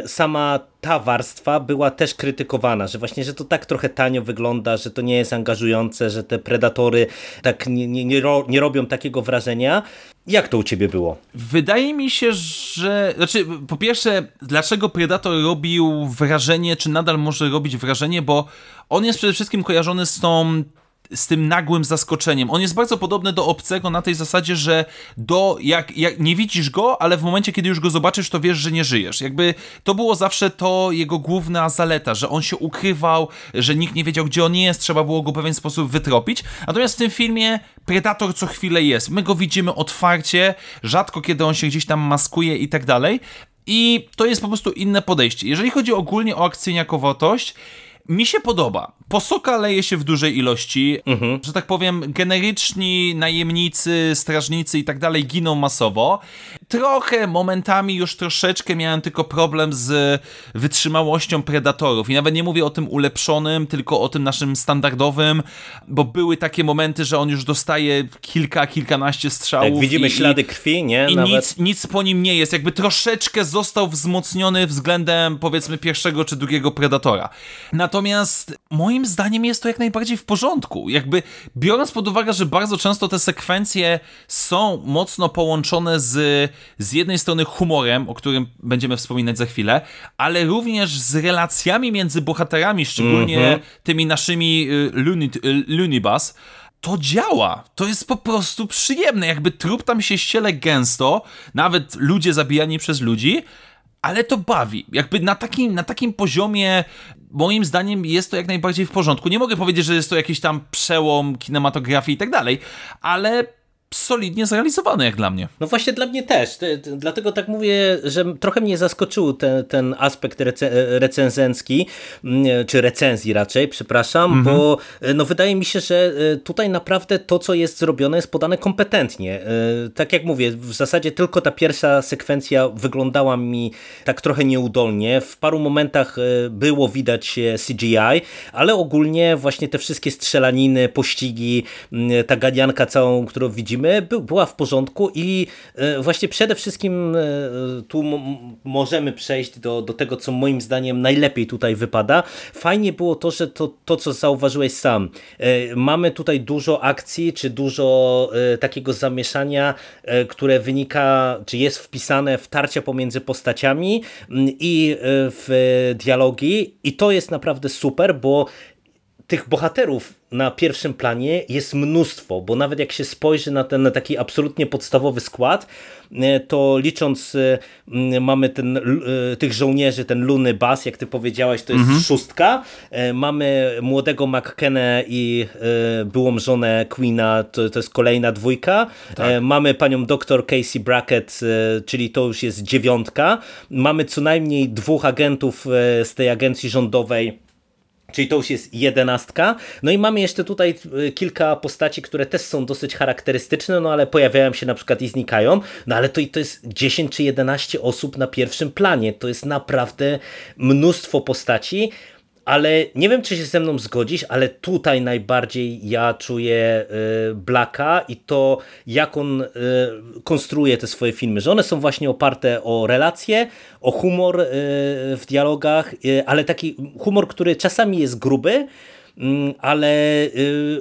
sama ta warstwa była też krytykowana, że właśnie, że to tak trochę tanio wygląda, że to nie jest angażujące, że te predatory tak nie, nie, nie, ro, nie robią takiego wrażenia. Jak to u ciebie było? Wydaje mi się, że. Znaczy, po pierwsze, dlaczego Predator robił wrażenie, czy nadal może robić wrażenie, bo on jest przede wszystkim kojarzony z tą. Z tym nagłym zaskoczeniem. On jest bardzo podobny do obcego na tej zasadzie, że do jak, jak nie widzisz go, ale w momencie, kiedy już go zobaczysz, to wiesz, że nie żyjesz. Jakby to było zawsze to jego główna zaleta, że on się ukrywał, że nikt nie wiedział, gdzie on jest, trzeba było go w pewien sposób wytropić. Natomiast w tym filmie Predator co chwilę jest. My go widzimy otwarcie, rzadko kiedy on się gdzieś tam maskuje i tak dalej. I to jest po prostu inne podejście. Jeżeli chodzi ogólnie o akcyjniakowotość, mi się podoba. Posoka leje się w dużej ilości, że tak powiem, generyczni najemnicy, strażnicy i tak dalej giną masowo. Trochę momentami już troszeczkę miałem tylko problem z wytrzymałością predatorów. I nawet nie mówię o tym ulepszonym, tylko o tym naszym standardowym, bo były takie momenty, że on już dostaje kilka, kilkanaście strzałów. Jak widzimy i- ślady krwi, nie? i Nawet... nic, nic po nim nie jest. Jakby troszeczkę został wzmocniony względem powiedzmy pierwszego czy drugiego Predatora. Natomiast moim zdaniem jest to jak najbardziej w porządku. Jakby biorąc pod uwagę, że bardzo często te sekwencje są mocno połączone z, z jednej strony humorem, o którym będziemy wspominać za chwilę, ale również z relacjami między bohaterami, szczególnie tymi naszymi y, y, Looney-Bus, to działa. To jest po prostu przyjemne. Jakby trup tam się ściele gęsto, nawet ludzie zabijani przez ludzi, ale to bawi. Jakby na takim, na takim poziomie, moim zdaniem, jest to jak najbardziej w porządku. Nie mogę powiedzieć, że jest to jakiś tam przełom kinematografii i tak dalej, ale solidnie zrealizowane jak dla mnie. No właśnie dla mnie też, dlatego tak mówię, że trochę mnie zaskoczył ten, ten aspekt rece recenzencki, mm, czy recenzji raczej, przepraszam, mhm. bo e, no wydaje mi się, że e, tutaj naprawdę to, co jest zrobione jest podane kompetentnie. E, tak jak mówię, w zasadzie tylko ta pierwsza sekwencja wyglądała mi tak trochę nieudolnie, w paru momentach było widać CGI, ale ogólnie właśnie te wszystkie strzelaniny, pościgi, mm, ta ganianka całą, którą widzimy, była w porządku i e, właśnie przede wszystkim e, tu możemy przejść do, do tego, co moim zdaniem najlepiej tutaj wypada. Fajnie było to, że to, to co zauważyłeś sam, e, mamy tutaj dużo akcji, czy dużo takiego zamieszania, które wynika, czy jest wpisane w tarcia pomiędzy postaciami i w dialogi i to jest naprawdę super, bo tych bohaterów na pierwszym planie jest mnóstwo, bo nawet jak się spojrzy na ten taki absolutnie podstawowy skład, e, to licząc e, mamy ten, e, tych żołnierzy, ten Luny Bass, jak ty powiedziałeś, to jest mhm. szóstka. Mamy młodego McKennę i byłą żonę Queena, to, to jest kolejna dwójka. Tak. Mamy panią doktor Casey Brackett, czyli to już jest dziewiątka. Mamy co najmniej dwóch agentów z tej agencji rządowej, Czyli to już jest jedenastka. No i mamy jeszcze tutaj y, kilka postaci, które też są dosyć charakterystyczne, no ale pojawiają się na przykład i znikają. No ale to, to jest 10 czy 11 osób na pierwszym planie. To jest naprawdę mnóstwo postaci ale nie wiem, czy się ze mną zgodzisz, ale tutaj najbardziej ja czuję y, Blacka i to, jak on y, konstruuje te swoje filmy, że one są właśnie oparte o relacje, o humor y, w dialogach, ale taki humor, który czasami jest gruby, mm, ale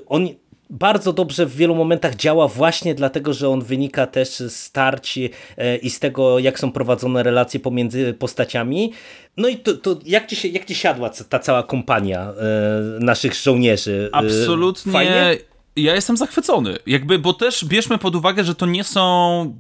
on bardzo dobrze w wielu momentach działa właśnie dlatego, że on wynika też z starci e, i z tego, jak są prowadzone relacje pomiędzy postaciami. No i to, to jak, ci się, jak ci siadła ta cała kompania e, naszych żołnierzy? E, Absolutnie. Fajnie? Ja jestem zachwycony. Jakby, bo też bierzmy pod uwagę, że to nie są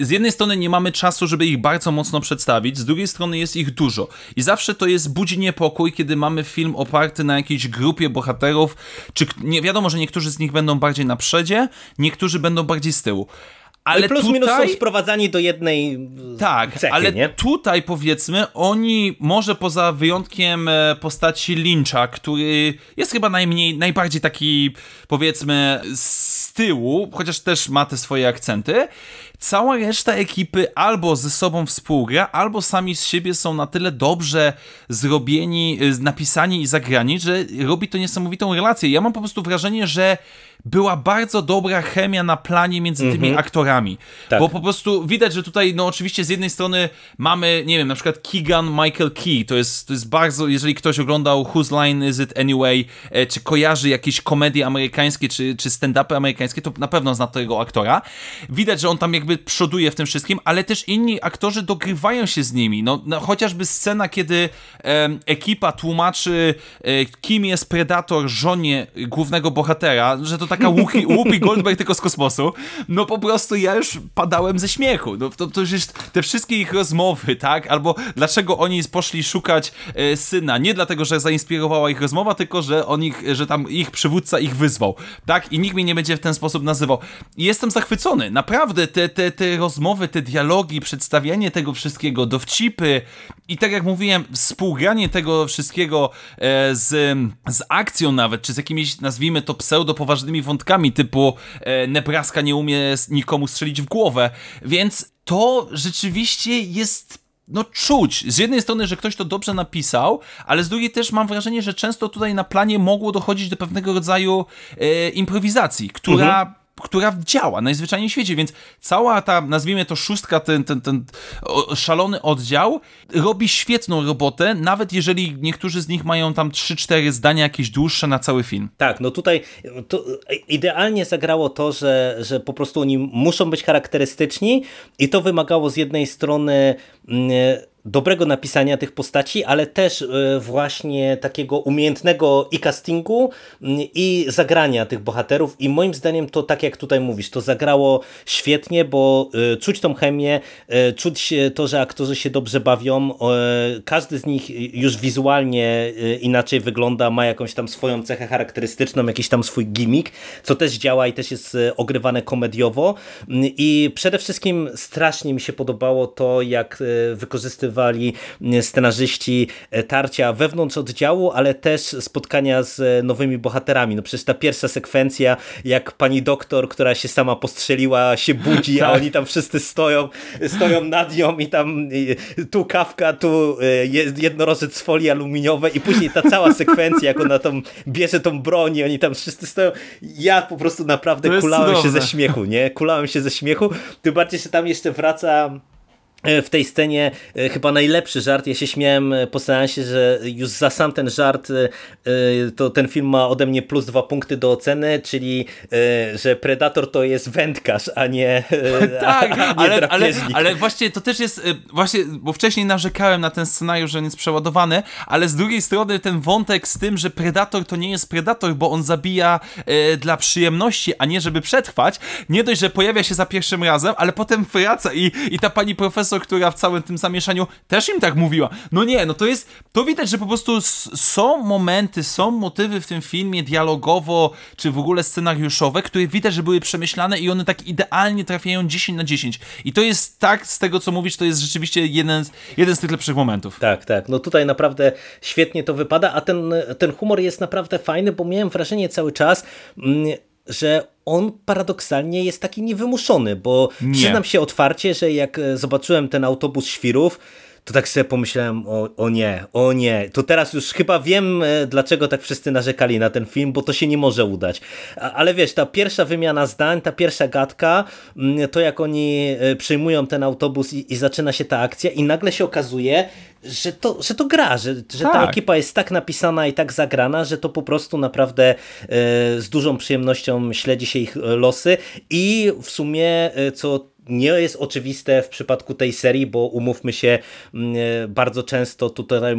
z jednej strony nie mamy czasu, żeby ich bardzo mocno przedstawić, z drugiej strony jest ich dużo. I zawsze to jest budzi niepokój, kiedy mamy film oparty na jakiejś grupie bohaterów, czy nie wiadomo, że niektórzy z nich będą bardziej na przodzie, niektórzy będą bardziej z tyłu. Ale plus tutaj... minus są sprowadzani do jednej Tak, cechy, ale nie? tutaj powiedzmy oni, może poza wyjątkiem e, postaci Lyncha, który jest chyba najmniej, najbardziej taki powiedzmy z tyłu, chociaż też ma te swoje akcenty, cała reszta ekipy albo ze sobą współgra, albo sami z siebie są na tyle dobrze zrobieni, y, napisani i zagrani, że robi to niesamowitą relację. Ja mam po prostu wrażenie, że była bardzo dobra chemia na planie między tymi mm -hmm. aktorami. Tak. Bo po prostu widać, że tutaj, no oczywiście z jednej strony mamy, nie wiem, na przykład Keegan Michael Key, to jest, to jest bardzo, jeżeli ktoś oglądał Whose Line Is It Anyway, e, czy kojarzy jakieś komedie amerykańskie, czy, czy stand-upy amerykańskie, to na pewno zna tego aktora. Widać, że on tam jakby przoduje w tym wszystkim, ale też inni aktorzy dogrywają się z nimi. No, no chociażby scena, kiedy e, ekipa tłumaczy, e, kim jest Predator żonie głównego bohatera, że to taka <laughs> Whoopi Goldberg tylko z kosmosu, no po prostu ja już padałem ze śmiechu. No, to, to już te wszystkie ich rozmowy, tak? Albo dlaczego oni poszli szukać e, syna. Nie dlatego, że zainspirowała ich rozmowa, tylko że on ich, że tam ich przywódca ich wyzwał, tak? I nikt mnie nie będzie w ten sposób nazywał. I jestem zachwycony. Naprawdę te, te, te rozmowy, te dialogi, przedstawianie tego wszystkiego, dowcipy i tak jak mówiłem, współgranie tego wszystkiego e, z, z akcją nawet, czy z jakimiś, nazwijmy to pseudo poważnymi wątkami typu e, Nebraska nie umie nikomu strzelić w głowę, więc to rzeczywiście jest no czuć. Z jednej strony, że ktoś to dobrze napisał, ale z drugiej też mam wrażenie, że często tutaj na planie mogło dochodzić do pewnego rodzaju e, improwizacji, która mhm która działa najzwyczajniej w świecie, więc cała ta, nazwijmy to szóstka, ten, ten, ten szalony oddział robi świetną robotę, nawet jeżeli niektórzy z nich mają tam 3-4 zdania jakieś dłuższe na cały film. Tak, no tutaj to idealnie zagrało to, że, że po prostu oni muszą być charakterystyczni i to wymagało z jednej strony mm, dobrego napisania tych postaci, ale też e, właśnie takiego umiejętnego i castingu i zagrania tych bohaterów. I moim zdaniem to tak jak tutaj mówisz, to zagrało świetnie, bo e, czuć tą chemię, e, czuć to, że aktorzy się dobrze bawią, każdy z nich już wizualnie inaczej wygląda, ma jakąś tam swoją cechę charakterystyczną, jakiś tam swój gimmick, co też działa i też jest ogrywane komediowo. I przede wszystkim strasznie mi się podobało to, jak wykorzystywano wykorzystywali scenarzyści e, tarcia wewnątrz oddziału, ale też spotkania z e, nowymi bohaterami. No przecież ta pierwsza sekwencja, jak pani doktor, która się sama postrzeliła, się budzi, a tak. oni tam wszyscy stoją, stoją nad nią i tam e, tu kawka, tu jednorożec z folii aluminiowej i później ta cała sekwencja, jak ona tam bierze tą broń i oni tam wszyscy stoją. Ja po prostu naprawdę kulałem cudowne. się ze śmiechu, nie? Kulałem się ze śmiechu. Tym bardziej, że tam jeszcze wraca E, w tej scenie e, chyba najlepszy żart. Ja się śmiałem e, po seansie, że już za sam ten żart to ten film ma ode mnie plus dwa punkty do oceny, czyli że Predator to jest wędkarz, a nie <laughs> Tak, a, nie ale, ale, ale, właśnie to też jest właśnie, bo wcześniej narzekałem na ten scenariusz, że on jest przeładowany, ale z drugiej strony ten wątek z tym, że Predator to nie jest Predator, bo on zabija dla przyjemności, a nie żeby przetrwać. Nie dość, że pojawia się za pierwszym razem, ale potem wraca i, i ta pani profesor profesor, która w całym tym zamieszaniu też im tak mówiła. No nie, no to jest, to widać, że po prostu są momenty, są motywy w tym filmie dialogowo, czy w ogóle scenariuszowe, które widać, że były przemyślane i one tak idealnie trafiają 10 na 10. I to jest tak, z tego co mówisz, to jest rzeczywiście jeden, jeden z tych lepszych momentów. Tak, tak. No tutaj naprawdę świetnie to wypada, a ten, ten humor jest naprawdę fajny, bo miałem wrażenie cały czas, mm, że on paradoksalnie jest taki niewymuszony, bo nie. przyznam się otwarcie, że jak e, zobaczyłem ten autobus świrów, to tak sobie pomyślałem, o, o nie, o nie, to teraz już chyba wiem, e, dlaczego tak wszyscy narzekali na ten film, bo to się nie może udać. Ale wiesz, ta pierwsza wymiana zdań, ta pierwsza gadka, mm, to jak oni e, przyjmują ten autobus i, i zaczyna się ta akcja i nagle się okazuje, że to, że to gra, że, że tak. ta ekipa jest tak napisana i tak zagrana, że to po prostu naprawdę e, z dużą przyjemnością śledzi się ich losy i w sumie, co nie jest oczywiste w przypadku tej serii, bo umówmy się, mm, e, bardzo często tutaj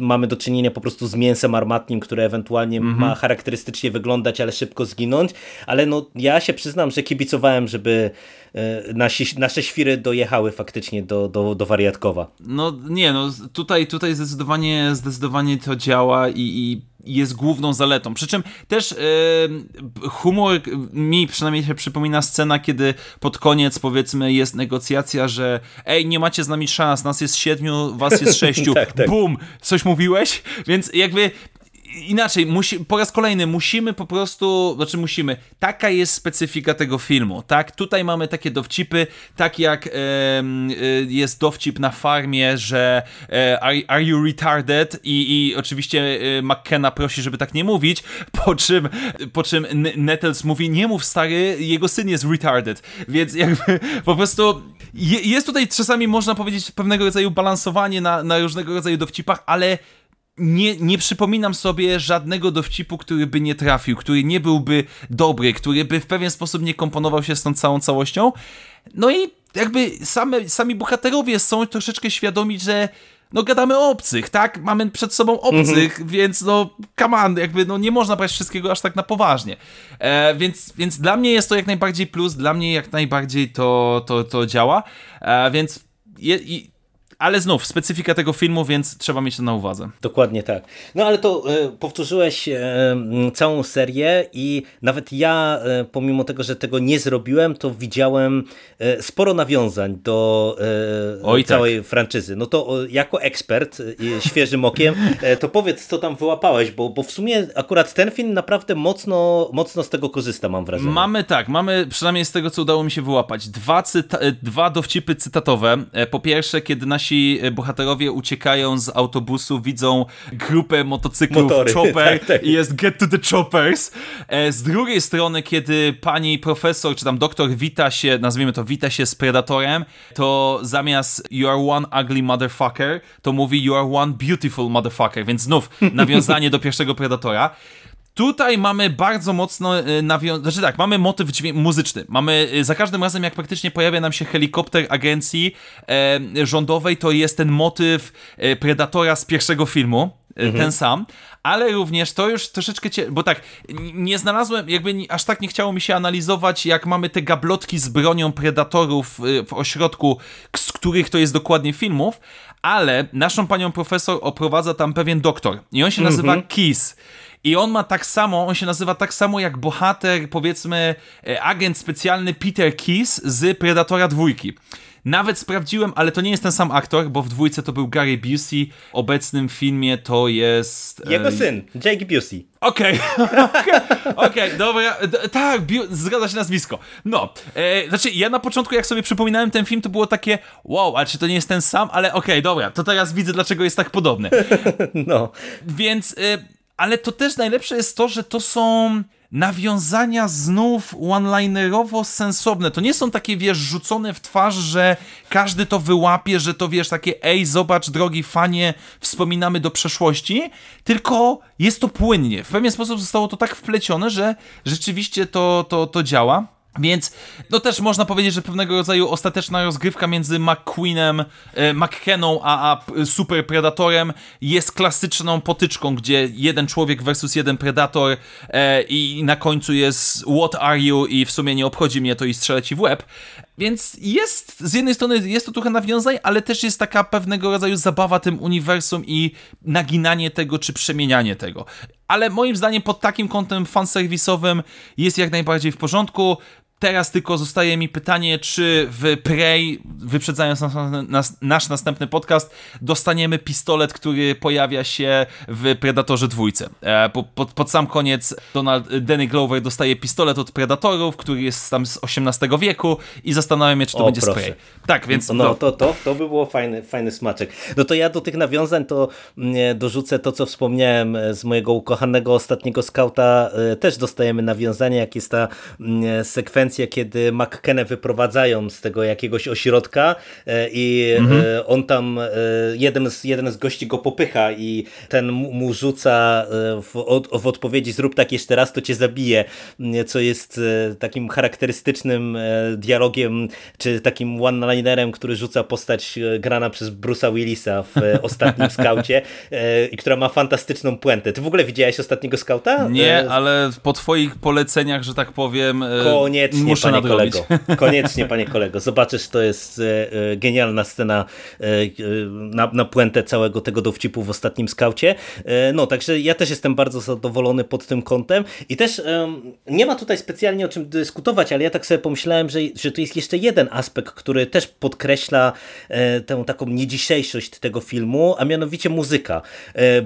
mamy do czynienia po prostu z mięsem armatnim, które ewentualnie mm -hmm. ma charakterystycznie wyglądać, ale szybko zginąć, ale no ja się przyznam, że kibicowałem, żeby e, nasi, nasze świry dojechały faktycznie do, do, do wariatkowa. No nie, no tutaj, tutaj zdecydowanie, zdecydowanie to działa i, i jest główną zaletą. Przy czym też yy, humor mi przynajmniej się przypomina scena, kiedy pod koniec powiedzmy jest negocjacja, że ej, nie macie z nami szans, nas jest siedmiu, was jest <laughs> sześciu, tak, tak. bum, coś mówiłeś? Więc jakby inaczej, musi, po raz kolejny musimy po prostu, znaczy musimy, taka jest specyfika tego filmu, tak? Tutaj mamy takie dowcipy, tak jak e, jest dowcip na farmie, że e, are, are, you retarded? I, i oczywiście e, McKenna prosi, żeby tak nie mówić, <laughs> po czym, po czym Nettles mówi, nie mów stary, jego syn jest retarded, więc jakby <laughs> po prostu jest tutaj czasami można powiedzieć pewnego rodzaju balansowanie na, na różnego rodzaju dowcipach, ale nie, nie przypominam sobie żadnego dowcipu, który by nie trafił, który nie byłby dobry, który by w pewien sposób nie komponował się z tą całą całością. No i jakby same, sami bohaterowie są troszeczkę świadomi, że no gadamy o obcych, tak? Mamy przed sobą obcych, mm -hmm. więc no come on, jakby no nie można brać wszystkiego aż tak na poważnie. E, więc, więc dla mnie jest to jak najbardziej plus, dla mnie jak najbardziej to, to, to działa, e, więc je, ale znów, specyfika tego filmu, więc trzeba mieć to na uwadze. Dokładnie tak. No ale to e, powtórzyłeś e, całą serię i nawet ja, e, pomimo tego, że tego nie zrobiłem, to widziałem sporo nawiązań do Oj, całej tak. franczyzy. No to jako ekspert, świeżym okiem, to powiedz, co tam wyłapałeś, bo, bo w sumie akurat ten film naprawdę mocno, mocno z tego korzysta, mam wrażenie. Mamy tak, mamy przynajmniej z tego, co udało mi się wyłapać, dwa, cyta dwa dowcipy cytatowe. Po pierwsze, kiedy nasi nasi e, bohaterowie uciekają z autobusu, widzą grupę motocyklów Motory. <laughs> Chopper tak, tak. i jest get to the choppers. E, z drugiej strony, kiedy pani profesor, czy tam doktor wita się, nazwijmy to, wita się z Predatorem, to zamiast you are one ugly motherfucker, to mówi you are one beautiful motherfucker, więc znów <laughs> nawiązanie do pierwszego Predatora. Tutaj mamy bardzo mocno y, nawiązanie, znaczy tak, mamy motyw muzyczny. Mamy y, za każdym razem, jak praktycznie pojawia nam się helikopter agencji e, rządowej, to jest ten motyw e, Predatora z pierwszego filmu, e, ten sam, ale również to już troszeczkę cie... bo tak, nie znalazłem, jakby aż tak nie chciało mi się analizować, jak mamy te gablotki z bronią Predatorów w ośrodku, z których to jest dokładnie filmów, ale naszą panią profesor oprowadza tam pewien doktor i on się nazywa Kiss. I on ma tak samo, on się nazywa tak samo jak bohater, powiedzmy, e, agent specjalny Peter Kiss z Predatora dwójki. Nawet sprawdziłem, ale to nie jest ten sam aktor, bo w dwójce to był Gary Busey, w obecnym filmie to jest... e, Jego syn, Jake Busey. Okej, <laughs> okej, okej, dobra, d- tak, zgadza się nazwisko. No, e, znaczy ja na początku jak sobie przypominałem ten film, to było takie, wow, ale czy to nie jest ten sam? Ale okej, dobra, to teraz widzę, dlaczego jest tak podobny. <laughs> No. Więc, y, ale to też najlepsze jest to, że to są nawiązania znów one-linerowo sensowne. To nie są takie, wiesz, rzucone w twarz, że każdy to wyłapie, że to, wiesz, takie ej, zobacz, drogi fanie, wspominamy do przeszłości, tylko jest to płynnie. W pewien sposób zostało to tak wplecione, że rzeczywiście to, to, to działa. Więc no też można powiedzieć, że pewnego rodzaju ostateczna rozgrywka między McQueenem, e, McKenną a, a Super Predatorem jest klasyczną potyczką, gdzie jeden człowiek versus jeden Predator e, i na końcu jest what are you i w sumie nie obchodzi mnie to i strzelę ci w łeb. Więc jest, z jednej strony jest to trochę nawiązań, ale też jest taka pewnego rodzaju zabawa tym uniwersum i naginanie tego, czy przemienianie tego. Ale moim zdaniem pod takim kątem fanserwisowym jest jak najbardziej w porządku. Teraz tylko zostaje mi pytanie, czy w Prey, wyprzedzając nas, nas, nasz następny podcast, dostaniemy pistolet, który pojawia się w Predatorze dwójce. E, po, pod, pod sam koniec Donald, Danny Glover dostaje pistolet od Predatorów, który jest tam z XVIII wieku i zastanawiam się, czy to O, będzie proszę. spray. Tak, więc No, no, to, to, to by było fajny, fajny smaczek. No to ja do tych nawiązań to mm, dorzucę to, co wspomniałem e, z mojego ukochanego ostatniego skauta. E, Też dostajemy nawiązanie, jak jest ta mm, sekwencja, kiedy McKennę wyprowadzają z tego jakiegoś ośrodka e, i e, on tam, e, jeden z, jeden z gości go popycha i ten mu rzuca w, od, w odpowiedzi zrób tak jeszcze raz, to cię zabije, mm, co jest takim charakterystycznym dialogiem, czy takim one-linerem, który rzuca postać grana przez Bruce'a Willisa w <laughs> ostatnim skaucie i która ma fantastyczną puentę. Ty w ogóle widziałeś ostatniego skauta? nie, ale po twoich poleceniach, że tak powiem, e, Koniecznie, muszę panie nadrobić. kolego. Koniecznie, panie kolego. Zobaczysz, to jest e, e, genialna scena e, na, na puentę całego tego dowcipu w ostatnim skaucie. No, także ja też jestem bardzo zadowolony pod tym kątem i też nie ma tutaj specjalnie o czym dyskutować, ale ja tak sobie pomyślałem, że, że tu jest jeszcze jeden aspekt, który też podkreśla tę taką niedzisiejszość tego filmu, a mianowicie muzyka.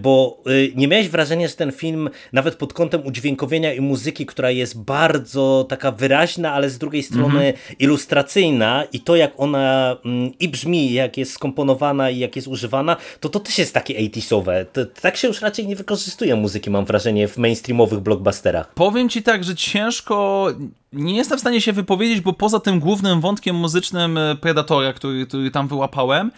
Bo nie miałeś wrażenia, że ten film nawet pod kątem udźwiękowienia i muzyki, która jest bardzo taka wyraźna, ale z drugiej strony ilustracyjna i to jak ona mm, i brzmi, jak jest skomponowana i jak jest używana, to to też jest takie 80sowe. To, tak się już raczej nie wykorzystuje muzyki, mam wrażenie, w mainstreamowych blockbusterach. Powiem ci tak, że ciężko. Nie jestem w stanie się wypowiedzieć, bo poza tym głównym wątkiem muzycznym e, Predatora, który, który tam wyłapałem,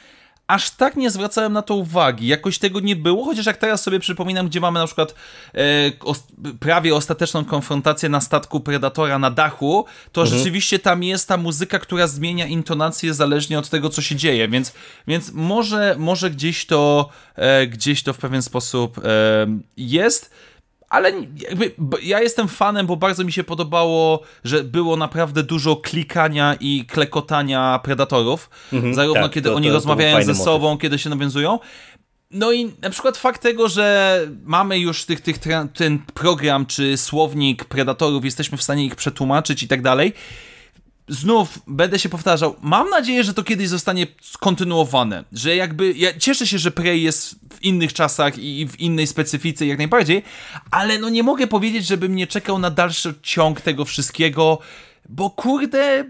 aż tak nie zwracałem na to uwagi. Jakoś tego nie było, chociaż jak teraz sobie przypominam, gdzie mamy na przykład e, os prawie ostateczną konfrontację na statku Predatora na dachu, to rzeczywiście tam jest ta muzyka, która zmienia intonację zależnie od tego, co się dzieje, więc, więc może, może gdzieś, to, e, gdzieś to w pewien sposób e, jest. Ale jakby ja jestem fanem, bo bardzo mi się podobało, że było naprawdę dużo klikania i klekotania predatorów. zarówno tak, kiedy to- oni to- to rozmawiają fajny ze motyw. sobą, kiedy się nawiązują. No i na przykład fakt tego, że mamy już tych, tych, ten program czy słownik predatorów, jesteśmy w stanie ich przetłumaczyć i tak dalej. Znów będę się powtarzał. Mam nadzieję, że to kiedyś zostanie kontynuowane. Że jakby. Ja cieszę się, że Prey jest w innych czasach i w innej specyfice, jak najbardziej, ale no nie mogę powiedzieć, żebym nie czekał na dalszy ciąg tego wszystkiego, bo kurde.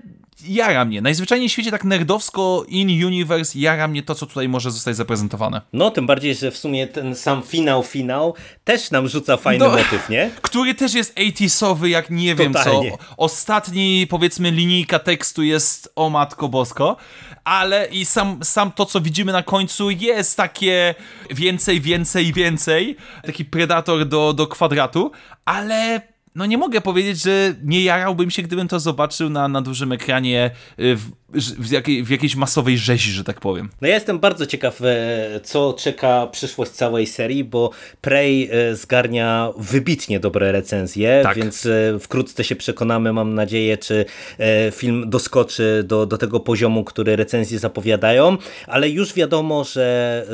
Jara mnie. Najzwyczajniej w świecie tak nerdowsko in universe jara mnie to, co tutaj może zostać zaprezentowane. No, tym bardziej, że w sumie ten sam finał, finał też nam rzuca fajny no, motyw, nie? <laughs> Który też jest 80sowy, jak nie wiem Totalnie. co. Ostatni, powiedzmy, linijka tekstu jest o matko bosko, ale i sam, sam to, co widzimy na końcu jest takie więcej, więcej, więcej. Taki predator do, do kwadratu, ale no nie mogę powiedzieć, że nie jarałbym się, gdybym to zobaczył na, na dużym ekranie y, w, w, jakiej, w jakiejś masowej rzezi, że tak powiem. No ja jestem bardzo ciekaw, e, co czeka przyszłość całej serii, bo Prey e, zgarnia wybitnie dobre recenzje, tak. więc e, wkrótce się przekonamy, mam nadzieję, czy film doskoczy do, do tego poziomu, który recenzje zapowiadają, ale już wiadomo, że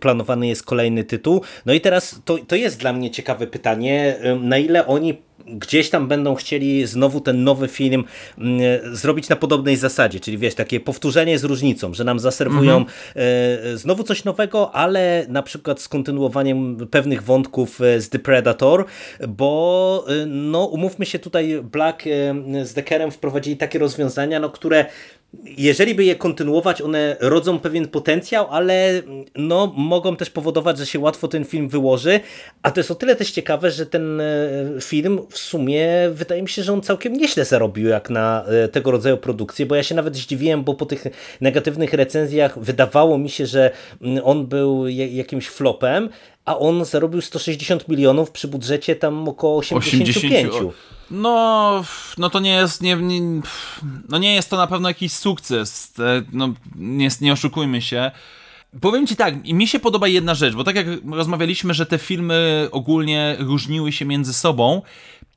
planowany jest kolejny tytuł. No i teraz to, to jest dla mnie ciekawe pytanie, na ile oni gdzieś tam będą chcieli znowu ten nowy film mm, zrobić na podobnej zasadzie, czyli wiesz, takie powtórzenie z różnicą, że nam zaserwują mhm. E, znowu coś nowego, ale na przykład z kontynuowaniem pewnych wątków e, z The Predator, bo e, no umówmy się tutaj Black z Deckerem wprowadzili takie rozwiązania, no które jeżeli by je kontynuować, one rodzą pewien potencjał, ale no, mogą też powodować, że się łatwo ten film wyłoży, a to jest o tyle też ciekawe, że ten e, film w sumie wydaje mi się, że on całkiem nieźle zarobił jak na e, tego rodzaju produkcję, bo ja się nawet zdziwiłem, bo po tych negatywnych recenzjach wydawało mi się, że mm, on był jakimś flopem, a on zarobił 160 milionów przy budżecie tam około 85. 80, no, no to nie jest, nie, nie, no nie jest to na pewno jakiś sukces, no nie, nie oszukujmy się. Powiem ci tak, mi się podoba jedna rzecz, bo tak jak rozmawialiśmy, że te filmy ogólnie różniły się między sobą,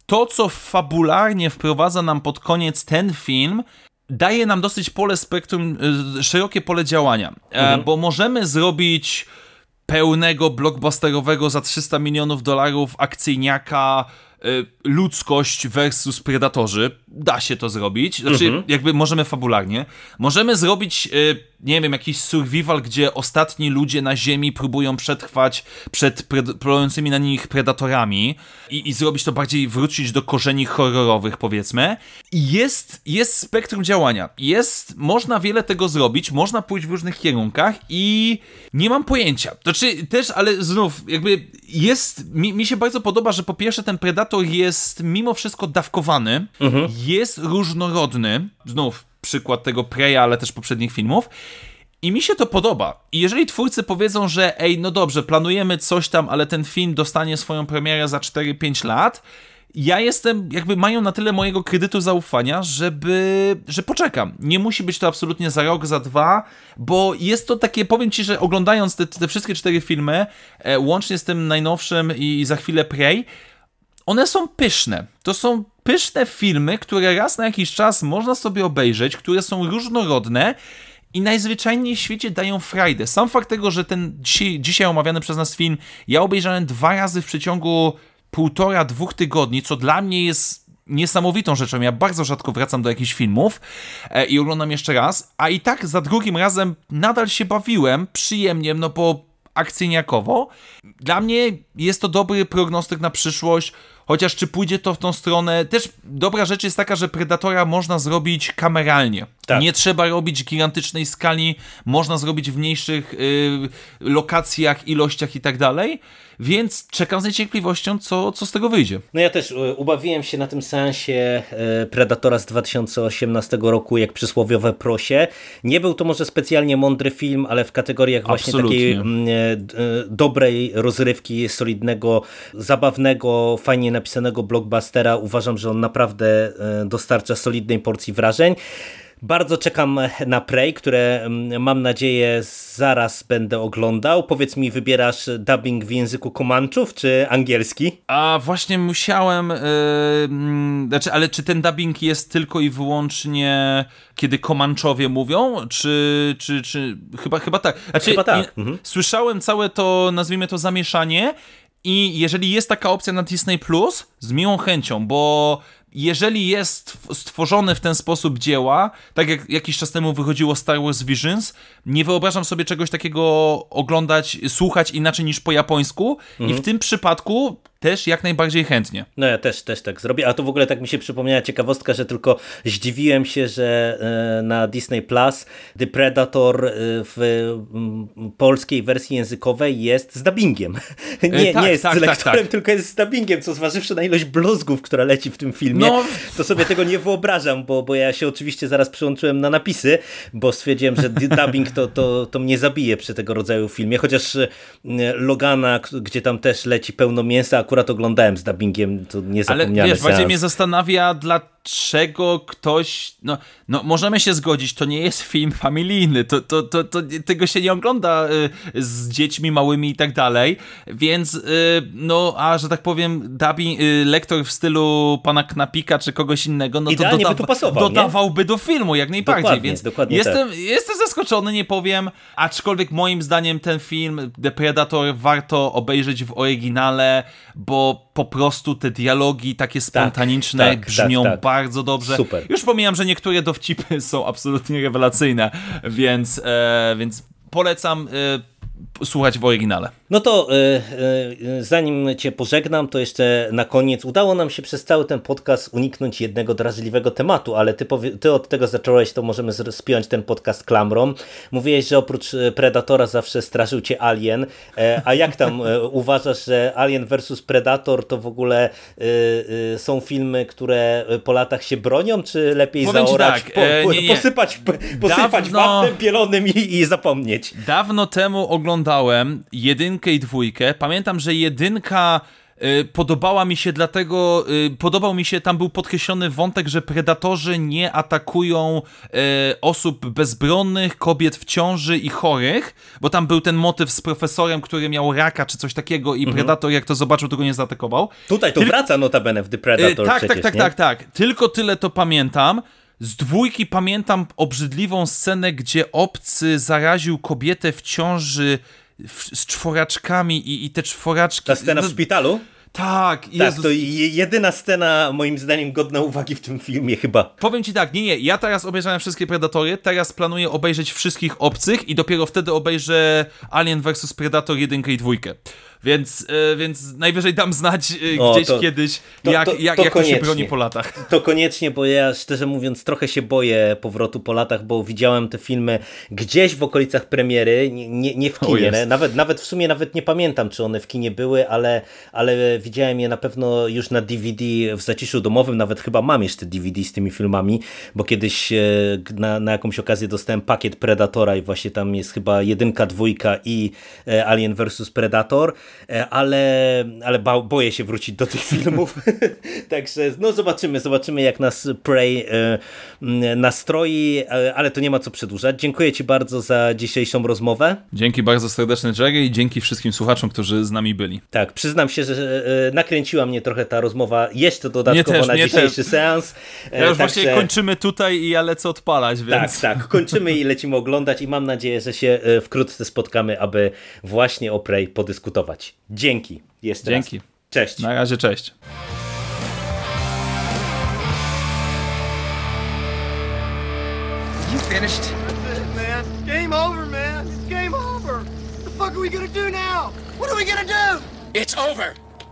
to co fabularnie wprowadza nam pod koniec ten film, daje nam dosyć pole spektrum, y, szerokie pole działania, e, mhm. bo możemy zrobić pełnego blockbusterowego za 300 milionów dolarów akcyjniaka ludzkość versus predatorzy. Da się to zrobić. Znaczy, mhm. jakby możemy fabularnie. Możemy zrobić, y, nie wiem, jakiś survival, gdzie ostatni ludzie na Ziemi próbują przetrwać przed polującymi na nich predatorami i, i zrobić to bardziej, wrócić do korzeni horrorowych, powiedzmy. I jest, jest spektrum działania. Jest, można wiele tego zrobić, można pójść w różnych kierunkach i nie mam pojęcia. Znaczy, też, ale znów, jakby jest, mi, mi się bardzo podoba, że po pierwsze ten predator jest mimo wszystko dawkowany, mhm. jest różnorodny, znów przykład tego Preya, ale też poprzednich filmów. I mi się to podoba. I jeżeli twórcy powiedzą, że ej, no dobrze, planujemy coś tam, ale ten film dostanie swoją premierę za 4-5 lat, ja jestem, jakby mają na tyle mojego kredytu zaufania, żeby, że poczekam. Nie musi być to absolutnie za rok, za dwa, bo jest to takie, powiem ci, że oglądając te, te wszystkie cztery filmy, e, łącznie z tym najnowszym i, i za chwilę Prey, one są pyszne. To są pyszne filmy, które raz na jakiś czas można sobie obejrzeć, które są różnorodne i najzwyczajniej w świecie dają frajdę. Sam fakt tego, że ten dzisiaj, dzisiaj omawiany przez nas film ja obejrzałem dwa razy w przeciągu półtora, dwóch tygodni, co dla mnie jest niesamowitą rzeczą. Ja bardzo rzadko wracam do jakichś filmów e, i oglądam jeszcze raz, a i tak za drugim razem nadal się bawiłem przyjemnie, no bo akcyjniakowo. Dla mnie jest to dobry prognostyk na przyszłość, chociaż czy pójdzie to w tą stronę, też dobra rzecz jest taka, że Predatora można zrobić kameralnie. Tak. Nie trzeba robić gigantycznej skali, można zrobić w mniejszych y, lokacjach, ilościach i tak dalej. Więc czekam z niecierpliwością, co, co z tego wyjdzie. No ja też e, ubawiłem się na tym seansie e, Predatora z 2018 roku, jak przysłowiowe prosie. Nie był to może specjalnie mądry film, ale w kategoriach właśnie Absolutnie. takiej mm, e, dobrej rozrywki, solidnego, zabawnego, fajnie napisanego blockbustera uważam, że on naprawdę dostarcza solidnej porcji wrażeń. Bardzo czekam na Prey, które mm, mam nadzieję zaraz będę oglądał. Powiedz mi, wybierasz dubbing w języku komanczów czy angielski? A właśnie musiałem, yy, znaczy, ale czy ten dubbing jest tylko i wyłącznie kiedy komanczowie mówią, czy, czy, czy chyba, chyba tak. Znaczy, chyba tak. Mhm. Słyszałem całe to, nazwijmy to zamieszanie i jeżeli jest taka opcja na Disney Plus, z miłą chęcią, bo jeżeli jest stworzone w ten sposób dzieła, tak jak jakiś czas temu wychodziło Star Wars Visions, nie wyobrażam sobie czegoś takiego oglądać, słuchać inaczej niż po japońsku mhm. i w tym przypadku też jak najbardziej chętnie. No ja też, też tak zrobię, a to w ogóle tak mi się przypomniała ciekawostka, że tylko zdziwiłem się, że e, na Disney Plus The Predator e, w polskiej wersji językowej jest z dubbingiem. <laughs> Nie, tak, nie jest tak, z tak, lektorem, tak. tylko jest z dubbingiem, co zważywszy na ilość bluzgów, która leci w tym filmie, No. to sobie tego nie wyobrażam, bo, bo ja się oczywiście zaraz przyłączyłem na napisy, bo stwierdziłem, że dubbing to, to, to mnie zabije przy tego rodzaju filmie, chociaż e, Logana, gdzie tam też leci pełno mięsa, akurat oglądałem z dubbingiem, to Ale niezapomniany wiesz, bardziej seans. mnie zastanawia, dlaczego ktoś. No, no możemy się zgodzić, to nie jest film familijny. To, to, to, to tego się nie ogląda y, z dziećmi małymi i tak dalej. Więc, y, no, a że tak powiem, dubbing, y, lektor w stylu pana Knapika czy kogoś innego, no to Idealnie by tu pasował, nie? dodawałby do filmu jak najbardziej. Dokładnie, więc dokładnie jestem, jestem zaskoczony, nie powiem. Aczkolwiek moim zdaniem ten film, The Predator, warto obejrzeć w oryginale, bo po prostu te dialogi takie spontaniczne tak, brzmią tak, tak. bardzo dobrze. Super. Już pomijam, że niektóre dowcipy są absolutnie rewelacyjne, więc, e, więc polecam e, słuchać w oryginale. No to y, y, zanim cię pożegnam, to jeszcze na koniec udało nam się przez cały ten podcast uniknąć jednego drażliwego tematu, ale ty, ty od tego zacząłeś, to możemy spiąć ten podcast klamrą. Mówiłeś, że oprócz y, Predatora zawsze straszył cię Alien, e, a jak tam e, <laughs> uważasz, że Alien vs Predator to w ogóle są filmy, które po latach się bronią, czy lepiej Powiem zaorać, tak, po, e, po, nie, nie. posypać, posypać Dawno- wapnem pielonym i, i zapomnieć? Dawno temu oglądałem jedynkę i dwójkę. Pamiętam, że jedynka y, podobała mi się dlatego, y, podobał mi się, tam był podkreślony wątek, że predatorzy nie atakują y, osób bezbronnych, kobiet w ciąży i chorych, bo tam był ten motyw z profesorem, który miał raka czy coś takiego i predator jak to zobaczył, to go nie zaatakował. Tutaj to wraca notabene w The Predator tak, przecież, tak, tak, nie? tak, tak. Tylko tyle to pamiętam. Z dwójki pamiętam obrzydliwą scenę, gdzie obcy zaraził kobietę w ciąży w, z czworaczkami i, i te czworaczki... Ta scena w no, szpitalu? Tak, Tak, Jezus. to je- jedyna scena moim zdaniem godna uwagi w tym filmie chyba. Powiem ci tak, nie, nie, ja teraz obejrzałem wszystkie Predatory, teraz planuję obejrzeć wszystkich obcych i dopiero wtedy obejrzę Alien vs Predator 1 i 2. Więc, e, więc najwyżej dam znać e, O, gdzieś to- kiedyś, to- jak, to- jak, to jak to się broni po latach. <laughs> To koniecznie, bo ja szczerze mówiąc trochę się boję powrotu po latach, bo widziałem te filmy gdzieś w okolicach premiery, nie, nie, w kinie. Nawet, nawet w sumie nawet nie pamiętam, czy one w kinie były, ale, ale widziałem je na pewno już na DVD w zaciszu domowym, nawet chyba mam jeszcze DVD z tymi filmami, bo kiedyś e, na, na jakąś okazję dostałem pakiet Predatora i właśnie tam jest chyba jedynka, dwójka i e, Alien vs Predator, e, ale, ale boję się wrócić do tych <laughs> filmów. <laughs> Także no zobaczymy, zobaczymy jak nas Prey nastroi, ale to nie ma co przedłużać. Dziękuję Ci bardzo za dzisiejszą rozmowę. Dzięki bardzo serdeczne Jerry i dzięki wszystkim słuchaczom, którzy z nami byli. Tak, przyznam się, że nakręciła mnie trochę ta rozmowa jeszcze dodatkowo też, na dzisiejszy też. seans. E, Ja już także- właśnie kończymy tutaj i ja lecę odpalać, Tak, więc... tak, kończymy i lecimy oglądać i mam nadzieję, że się e, wkrótce spotkamy, aby właśnie o Prey podyskutować. Dzięki. Jeszcze Dzięki. raz. Cześć. Na razie, cześć. You finished? That's it, man. Game over, man. It's game over. What the fuck are we gonna do now? What are we gonna do? It's over.